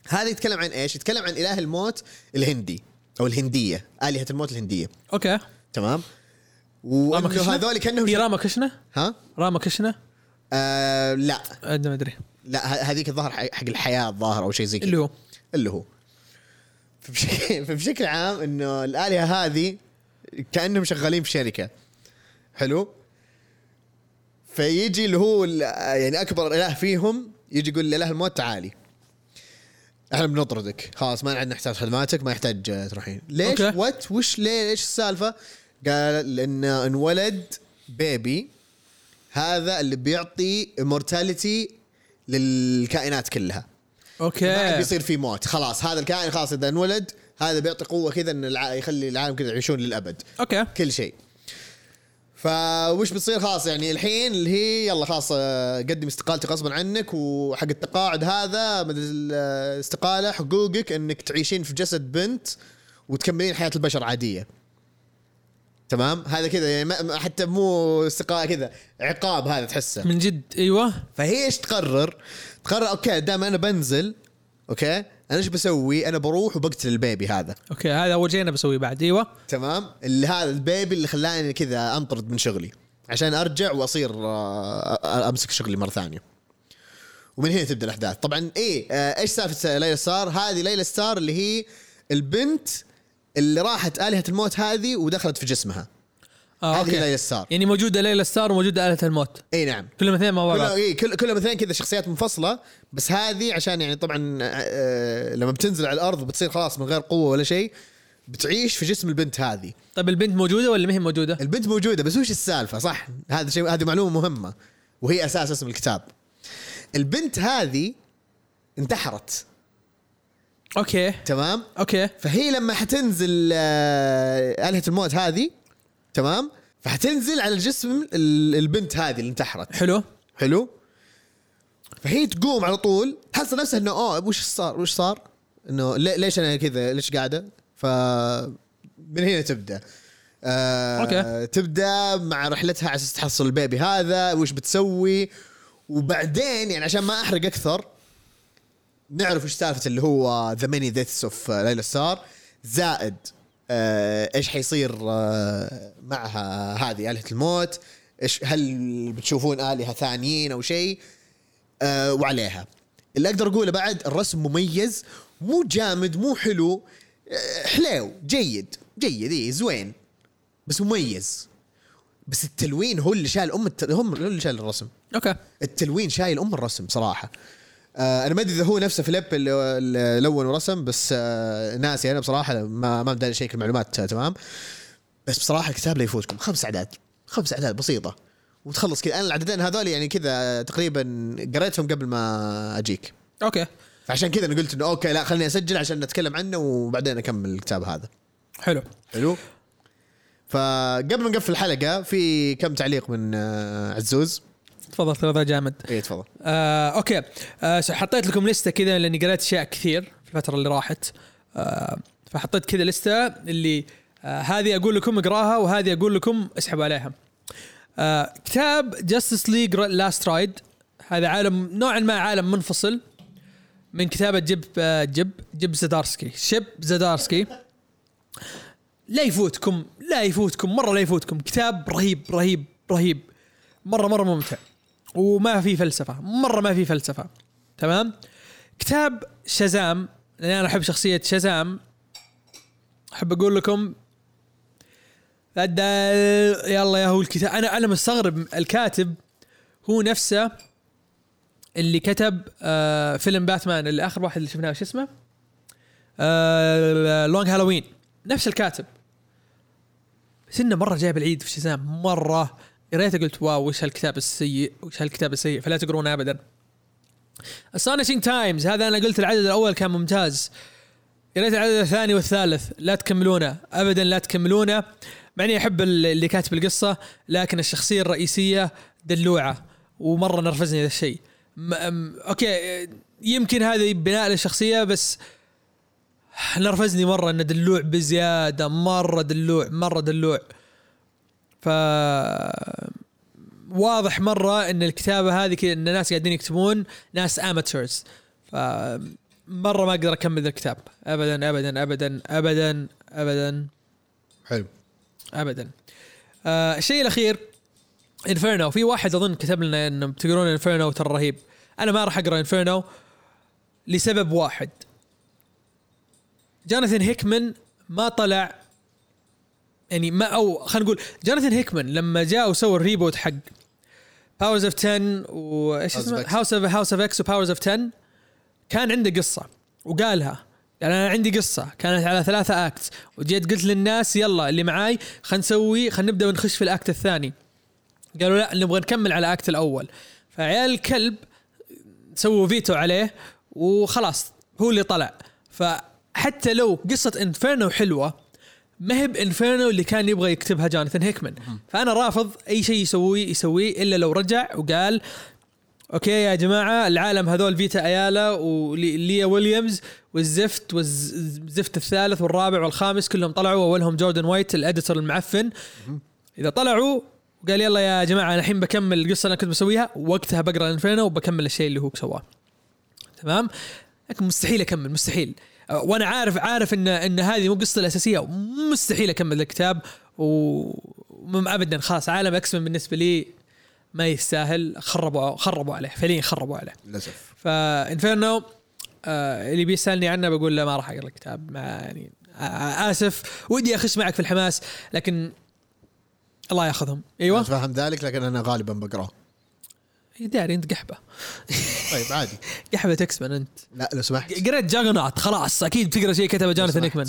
هذا يتكلم عن إيش؟ يتكلم عن إله الموت الهندي. أو الهندية آلهة الموت الهندية. okay. تمام؟ وانه هذول كأنهم هي راما كريشنا؟ ها؟ راما كريشنا؟ آه لا. أنا ما أدري. لا هذيك الظاهر حق الحياة الظاهر أو شيء زي كذا. اللي هو. اللي هو. فبشكل, <laughs> فبشكل عام إنه الآلهة هذه كأنهم شغالين في شركة. حلو؟ فيجي اللي هو يعني أكبر إله فيهم يجي يقول لاله الموت تعالي. إحنا بنطردك. خلاص ما عندنا نحتاج خدماتك ما يحتاج آه، تروحين. ليش؟ okay. What وش ليه؟ إيش السالفة؟ قال لأن انولد baby هذا اللي بيعطي immortality للكائنات كلها. ما عاد okay بيصير في موت. خلاص هذا الكائن خلاص إذا انولد هذا بيعطي قوة كذا إن الع... يخلي العالم كذا يعيشون للأبد. okay. كل شيء. فوش بتصير؟ خلاص يعني الحين اللي هي يلا خلاص آه، قدم استقالتي غصبا عنك وحق التقاعد هذا الاستقاله حقوقك إنك تعيشين في جسد بنت وتكملين حياة البشر عادية. تمام؟ هذا كذا يعني حتى مو استقالة كذا عقاب هذا تحسه. من جد أيوه. فهي إيش تقرر؟ تقرر okay دام أنا بنزل okay أنا إيش بسوي؟ أنا بروح وبقتل ال baby هذا. okay هذا أول شيء أنا بسويه بعد أيوه. تمام؟ اللي هذا ال baby اللي خلاني كذا أنطرد من شغلي عشان أرجع وأصير آه، أمسك شغلي مرة ثانية. ومن هنا تبدأ الأحداث. طبعا إيه آه، إيش سالفة ليلى ستار؟ هذه ليلى ستار اللي هي البنت اللي راحت آلهة الموت هذه ودخلت في جسمها. آه هذه okay. ليلى ستار يعني موجودة ليلى ستار وموجودة آلهة الموت. إي نعم. كلهم اثنين مع بعض إيه كل كلهم اثنين كذا شخصيات منفصلة بس هذه عشان يعني طبعا آه، لما بتنزل على الأرض بتصير خلاص من غير قوة ولا شيء بتعيش في جسم البنت هذه. طيب البنت موجودة ولا ما هي موجودة؟ البنت موجودة بس وش السالفة؟ صح هذا شيء هذه معلومة مهمة وهي أساس اسم الكتاب. البنت هذه انتحرت. okay. تمام؟ okay. فهي لما حتنزل آه، آلهة الموت هذه تمام؟ فحتنزل على جسم ال- البنت هذه اللي انتحرت. حلو. حلو؟ فهي تقوم على طول تحس نفسها إنه اوه وش صار؟ وش صار؟ إنه لي- ليش أنا كذا؟ ليش قاعدة؟ ف من هنا تبدأ. آه okay. تبدأ مع رحلتها على أساس تحصل ال baby هذا وش بتسوي؟ وبعدين يعني عشان ما أحرق أكثر نعرف وش سالفة اللي هو The Many Deaths of Laila Starr زائد إيش حيصير آه معها هذه آلهة الموت؟ إيش هل بتشوفون آلهة ثانيين أو شيء؟ آه وعليها. اللي أقدر أقوله بعد الرسم مميز مو جامد مو حلو آه حلو جيد جيد إيه زوين بس مميز. بس التلوين هو اللي شايل أم الت... هم هو اللي شايل الرسم. okay. التلوين شايل أم الرسم صراحة. آه أنا ما أدري إذا هو نفسه فيليب اللي اللي لون ورسم بس آه ناسي. أنا بصراحة ما ما بداني اشيك المعلومات آه تمام. بس بصراحة الكتاب لا يفوتكم. خمس أعداد. خمس أعداد بسيطة. وتخلص كذا. أنا العددين هذول يعني كذا تقريبا قريتهم قبل ما أجيك. okay. فعشان كذا أنا قلت إنه okay لا خليني أسجل عشان نتكلم عنه وبعدين أكمل الكتاب هذا. حلو. حلو. فقبل ما نقفل الحلقة في كم تعليق من آه عزوز؟ تفضل تفضل جامد. اي تفضل. آه، okay. آه، حطيت لكم لستة كذا لأني قريت أشياء كثير في الفترة اللي راحت. آه، فحطيت كذا لستة اللي آه، هذه أقول لكم اقراها وهذه أقول لكم اسحبوا عليها. آه، كتاب Justice League Last Ride هذا عالم نوعا ما عالم منفصل من كتابة جيب آه، جيب جيب زدارسكي. شيب زدارسكي. لا يفوتكم لا يفوتكم مرة لا يفوتكم. كتاب رهيب رهيب رهيب. مرة مرة ممتع. وما في فلسفة مرة ما في فلسفة تمام؟ كتاب شازام لأن أنا أحب شخصية شازام أحب أقول لكم أدى- يلا يا هو الكتاب. أنا أنا مستغرب الكاتب هو نفسه اللي كتب آه فيلم باتمان اللي اخر واحد اللي شفناه شو اسمه؟ آه Long Halloween نفس الكاتب. بس انه مرة جايب العيد في شزام مرة. قريته قلت واو وش هالكتاب السيء؟ وش هالكتاب السيء؟ فلا تقرونه ابدا. Astonishing Times هذا أنا قلت العدد الأول كان ممتاز. قريت العدد الثاني والثالث لا تكملونه. ابدا لا تكملونه. مع اني أحب ال- اللي كاتب القصة لكن الشخصية الرئيسية دلوعة ومرة نرفزني هذا الشيء. okay يمكن هذا بناء للشخصية بس نرفزني مرة إنه دلوع بزيادة مرة دلوع مرة دلوع. ف واضح مرة إن الكتابة هذه كذا إن الناس قاعدين يكتبون ناس amateurs ف مرة ما أقدر أكمل الكتاب. ابدا ابدا ابدا ابدا ابدا. حلو. ابدا. آه الشيء الأخير Inferno في واحد أظن كتب لنا انه بتقرون Inferno ترى رهيب. أنا ما راح أقرأ Inferno لسبب واحد. جوناثان هيكمان ما طلع يعني ما أو خلينا نقول جوناثان هيكمان لما جاء وسوى ال reboot حق Powers of 10 وايش اسمه. House of House of X و Powers of 10 كان عنده قصة وقالها. يعني أنا عندي قصة كانت على ثلاثة act وجيت قلت للناس يلا اللي معاي خلينا نسوي خلينا نبدأ ونخش في ال act الثاني. قالوا لا نبغى نكمل على ال act الأول. فعيال الكلب سووا فيتو عليه وخلاص هو اللي طلع. فحتى لو قصة Inferno حلوة ما هي ب Inferno اللي كان يبغى يكتبها جوناثان هيكمان. فأنا رافض أي شيء يسويه يسويه إلا لو رجع وقال okay يا جماعة العالم هذول فيتا أيالا وليا ويليامز والزفت والزفت الثالث والرابع والخامس كلهم طلعوا اولهم جوردن وايت ال editor المعفن. إذا طلعوا وقال يلا يا جماعة أنا الحين بكمل القصة اللي أنا كنت بسويها وقتها بقرأ Inferno وبكمل الشيء اللي هو سواه. تمام؟ لكن مستحيل أكمل مستحيل. وأنا عارف عارف ان إن هذه مو قصتي الأساسية. مستحيل أكمل الكتاب و ابدا. خلاص عالم X-Men بالنسبة لي ما يستاهل. خربوا خربوا عليه. فعليا خربوا عليه. للأسف. ف Inferno آه اللي بيسألني عنه بقول له ما راح أقرأ الكتاب. ما يعني آه آسف. ودي أخش معك في الحماس لكن الله ياخذهم. أيوه. فاهم ذلك لكن أنا غالبا بقرأه. داري انت قحبة. طيب عادي. <laughs> قحبة X-Men انت. لا لو سمحت. قريت Juggernaut خلاص أكيد بتقرأ شيء كتبه جوناثان هيكمان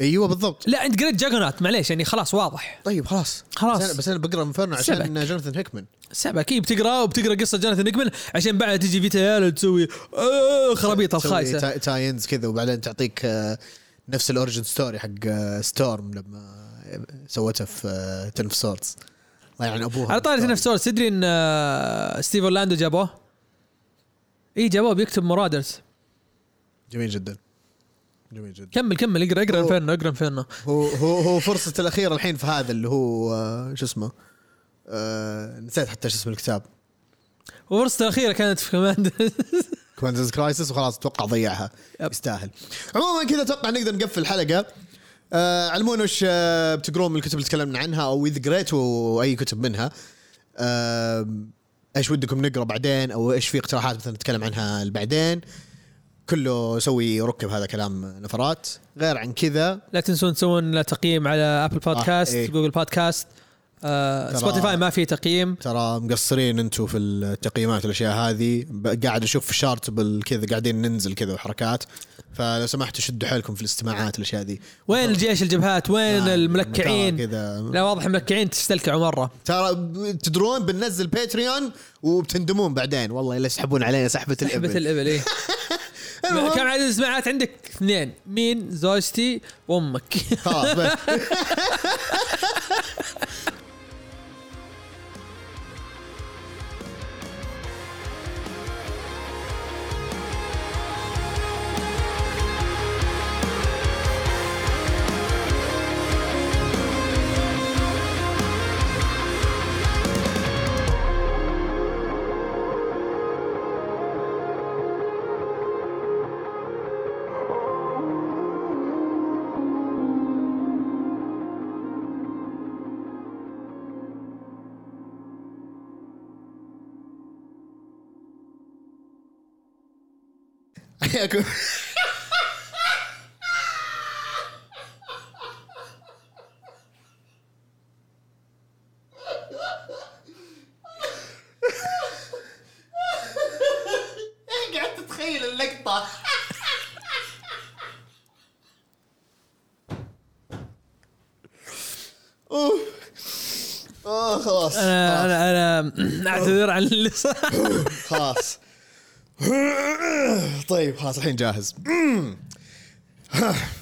أيوه بالضبط. لا انت قريت جاجونات معليش يعني خلاص واضح. طيب خلاص. خلاص. بس أنا, بس أنا بقرأ انفيرنو عشان. جوناثان هيكمان سبع أكيد بتقرأ وبتقرأ قصة جوناثان هيكمان عشان بعد تجي فيتا تسوي آه خرابيط الخايسة. تاي- تاينز كذا وبعدين تعطيك آه، نفس الاوريجن ستوري حق آه، ستورم لما سوتها في تنف سورتس الله يعين أبوها. على طاري نفس سورس تدري إن آه، ستيف أورلاندو جابوه؟ إي جابوه بيكتب مرادرز. جميل جدا. جميل جدا. كمل كمل اقرأ اقرأ Inferno اقرأ Inferno هو هو هو فرصة الأخيرة الحين في هذا اللي هو آه، شو اسمه آه نسيت حتى شو اسم الكتاب. وفرصته الأخيرة كانت في Commanders in Crisis وخلاص أتوقع ضيعها. يستاهل. عموما كذا أتوقع نقدر نقفل الحلقة. آه علمونا وش آه بتقرون من الكتب اللي تكلمنا عنها أو إذا قريتوا أي كتب منها. آه إيش ودكم نقرأ بعدين أو إيش في اقتراحات مثلا نتكلم عنها بعدين كله سوي ركب هذا كلام نفرات. غير عن كذا. لا تنسون تسوون تقييم على Apple Podcast إيه. Google Podcast آه Spotify ما في تقييم. ترى مقصرين أنتم في التقييمات والأشياء هذه. قاعد أشوف في chart كذا قاعدين ننزل كذا وحركات فلو سمحتوا شدوا حيلكم في الاستماعات الاشياء ذي. وين الجيش الجبهات؟ وين آه، الملكعين؟ كذا. لا واضح الملكعين تستلكعوا مرة. ترى تدرون بننزل باتريون وبتندمون بعدين. والله إلا يسحبون علينا سحبة الإبل. الإبل إيه. <laughs> المهم. كم عدد السماعات عندك؟ اثنين. مين؟ زوجتي وأمك. خلاص <laughs> حياكم قاعد تتخيل اللقطة؟ أوه. خلاص أنا أنا أنا أعتذر عن اللي صار. خلاص. <coughs> طيب خلاص الحين جاهز. <coughs> <coughs>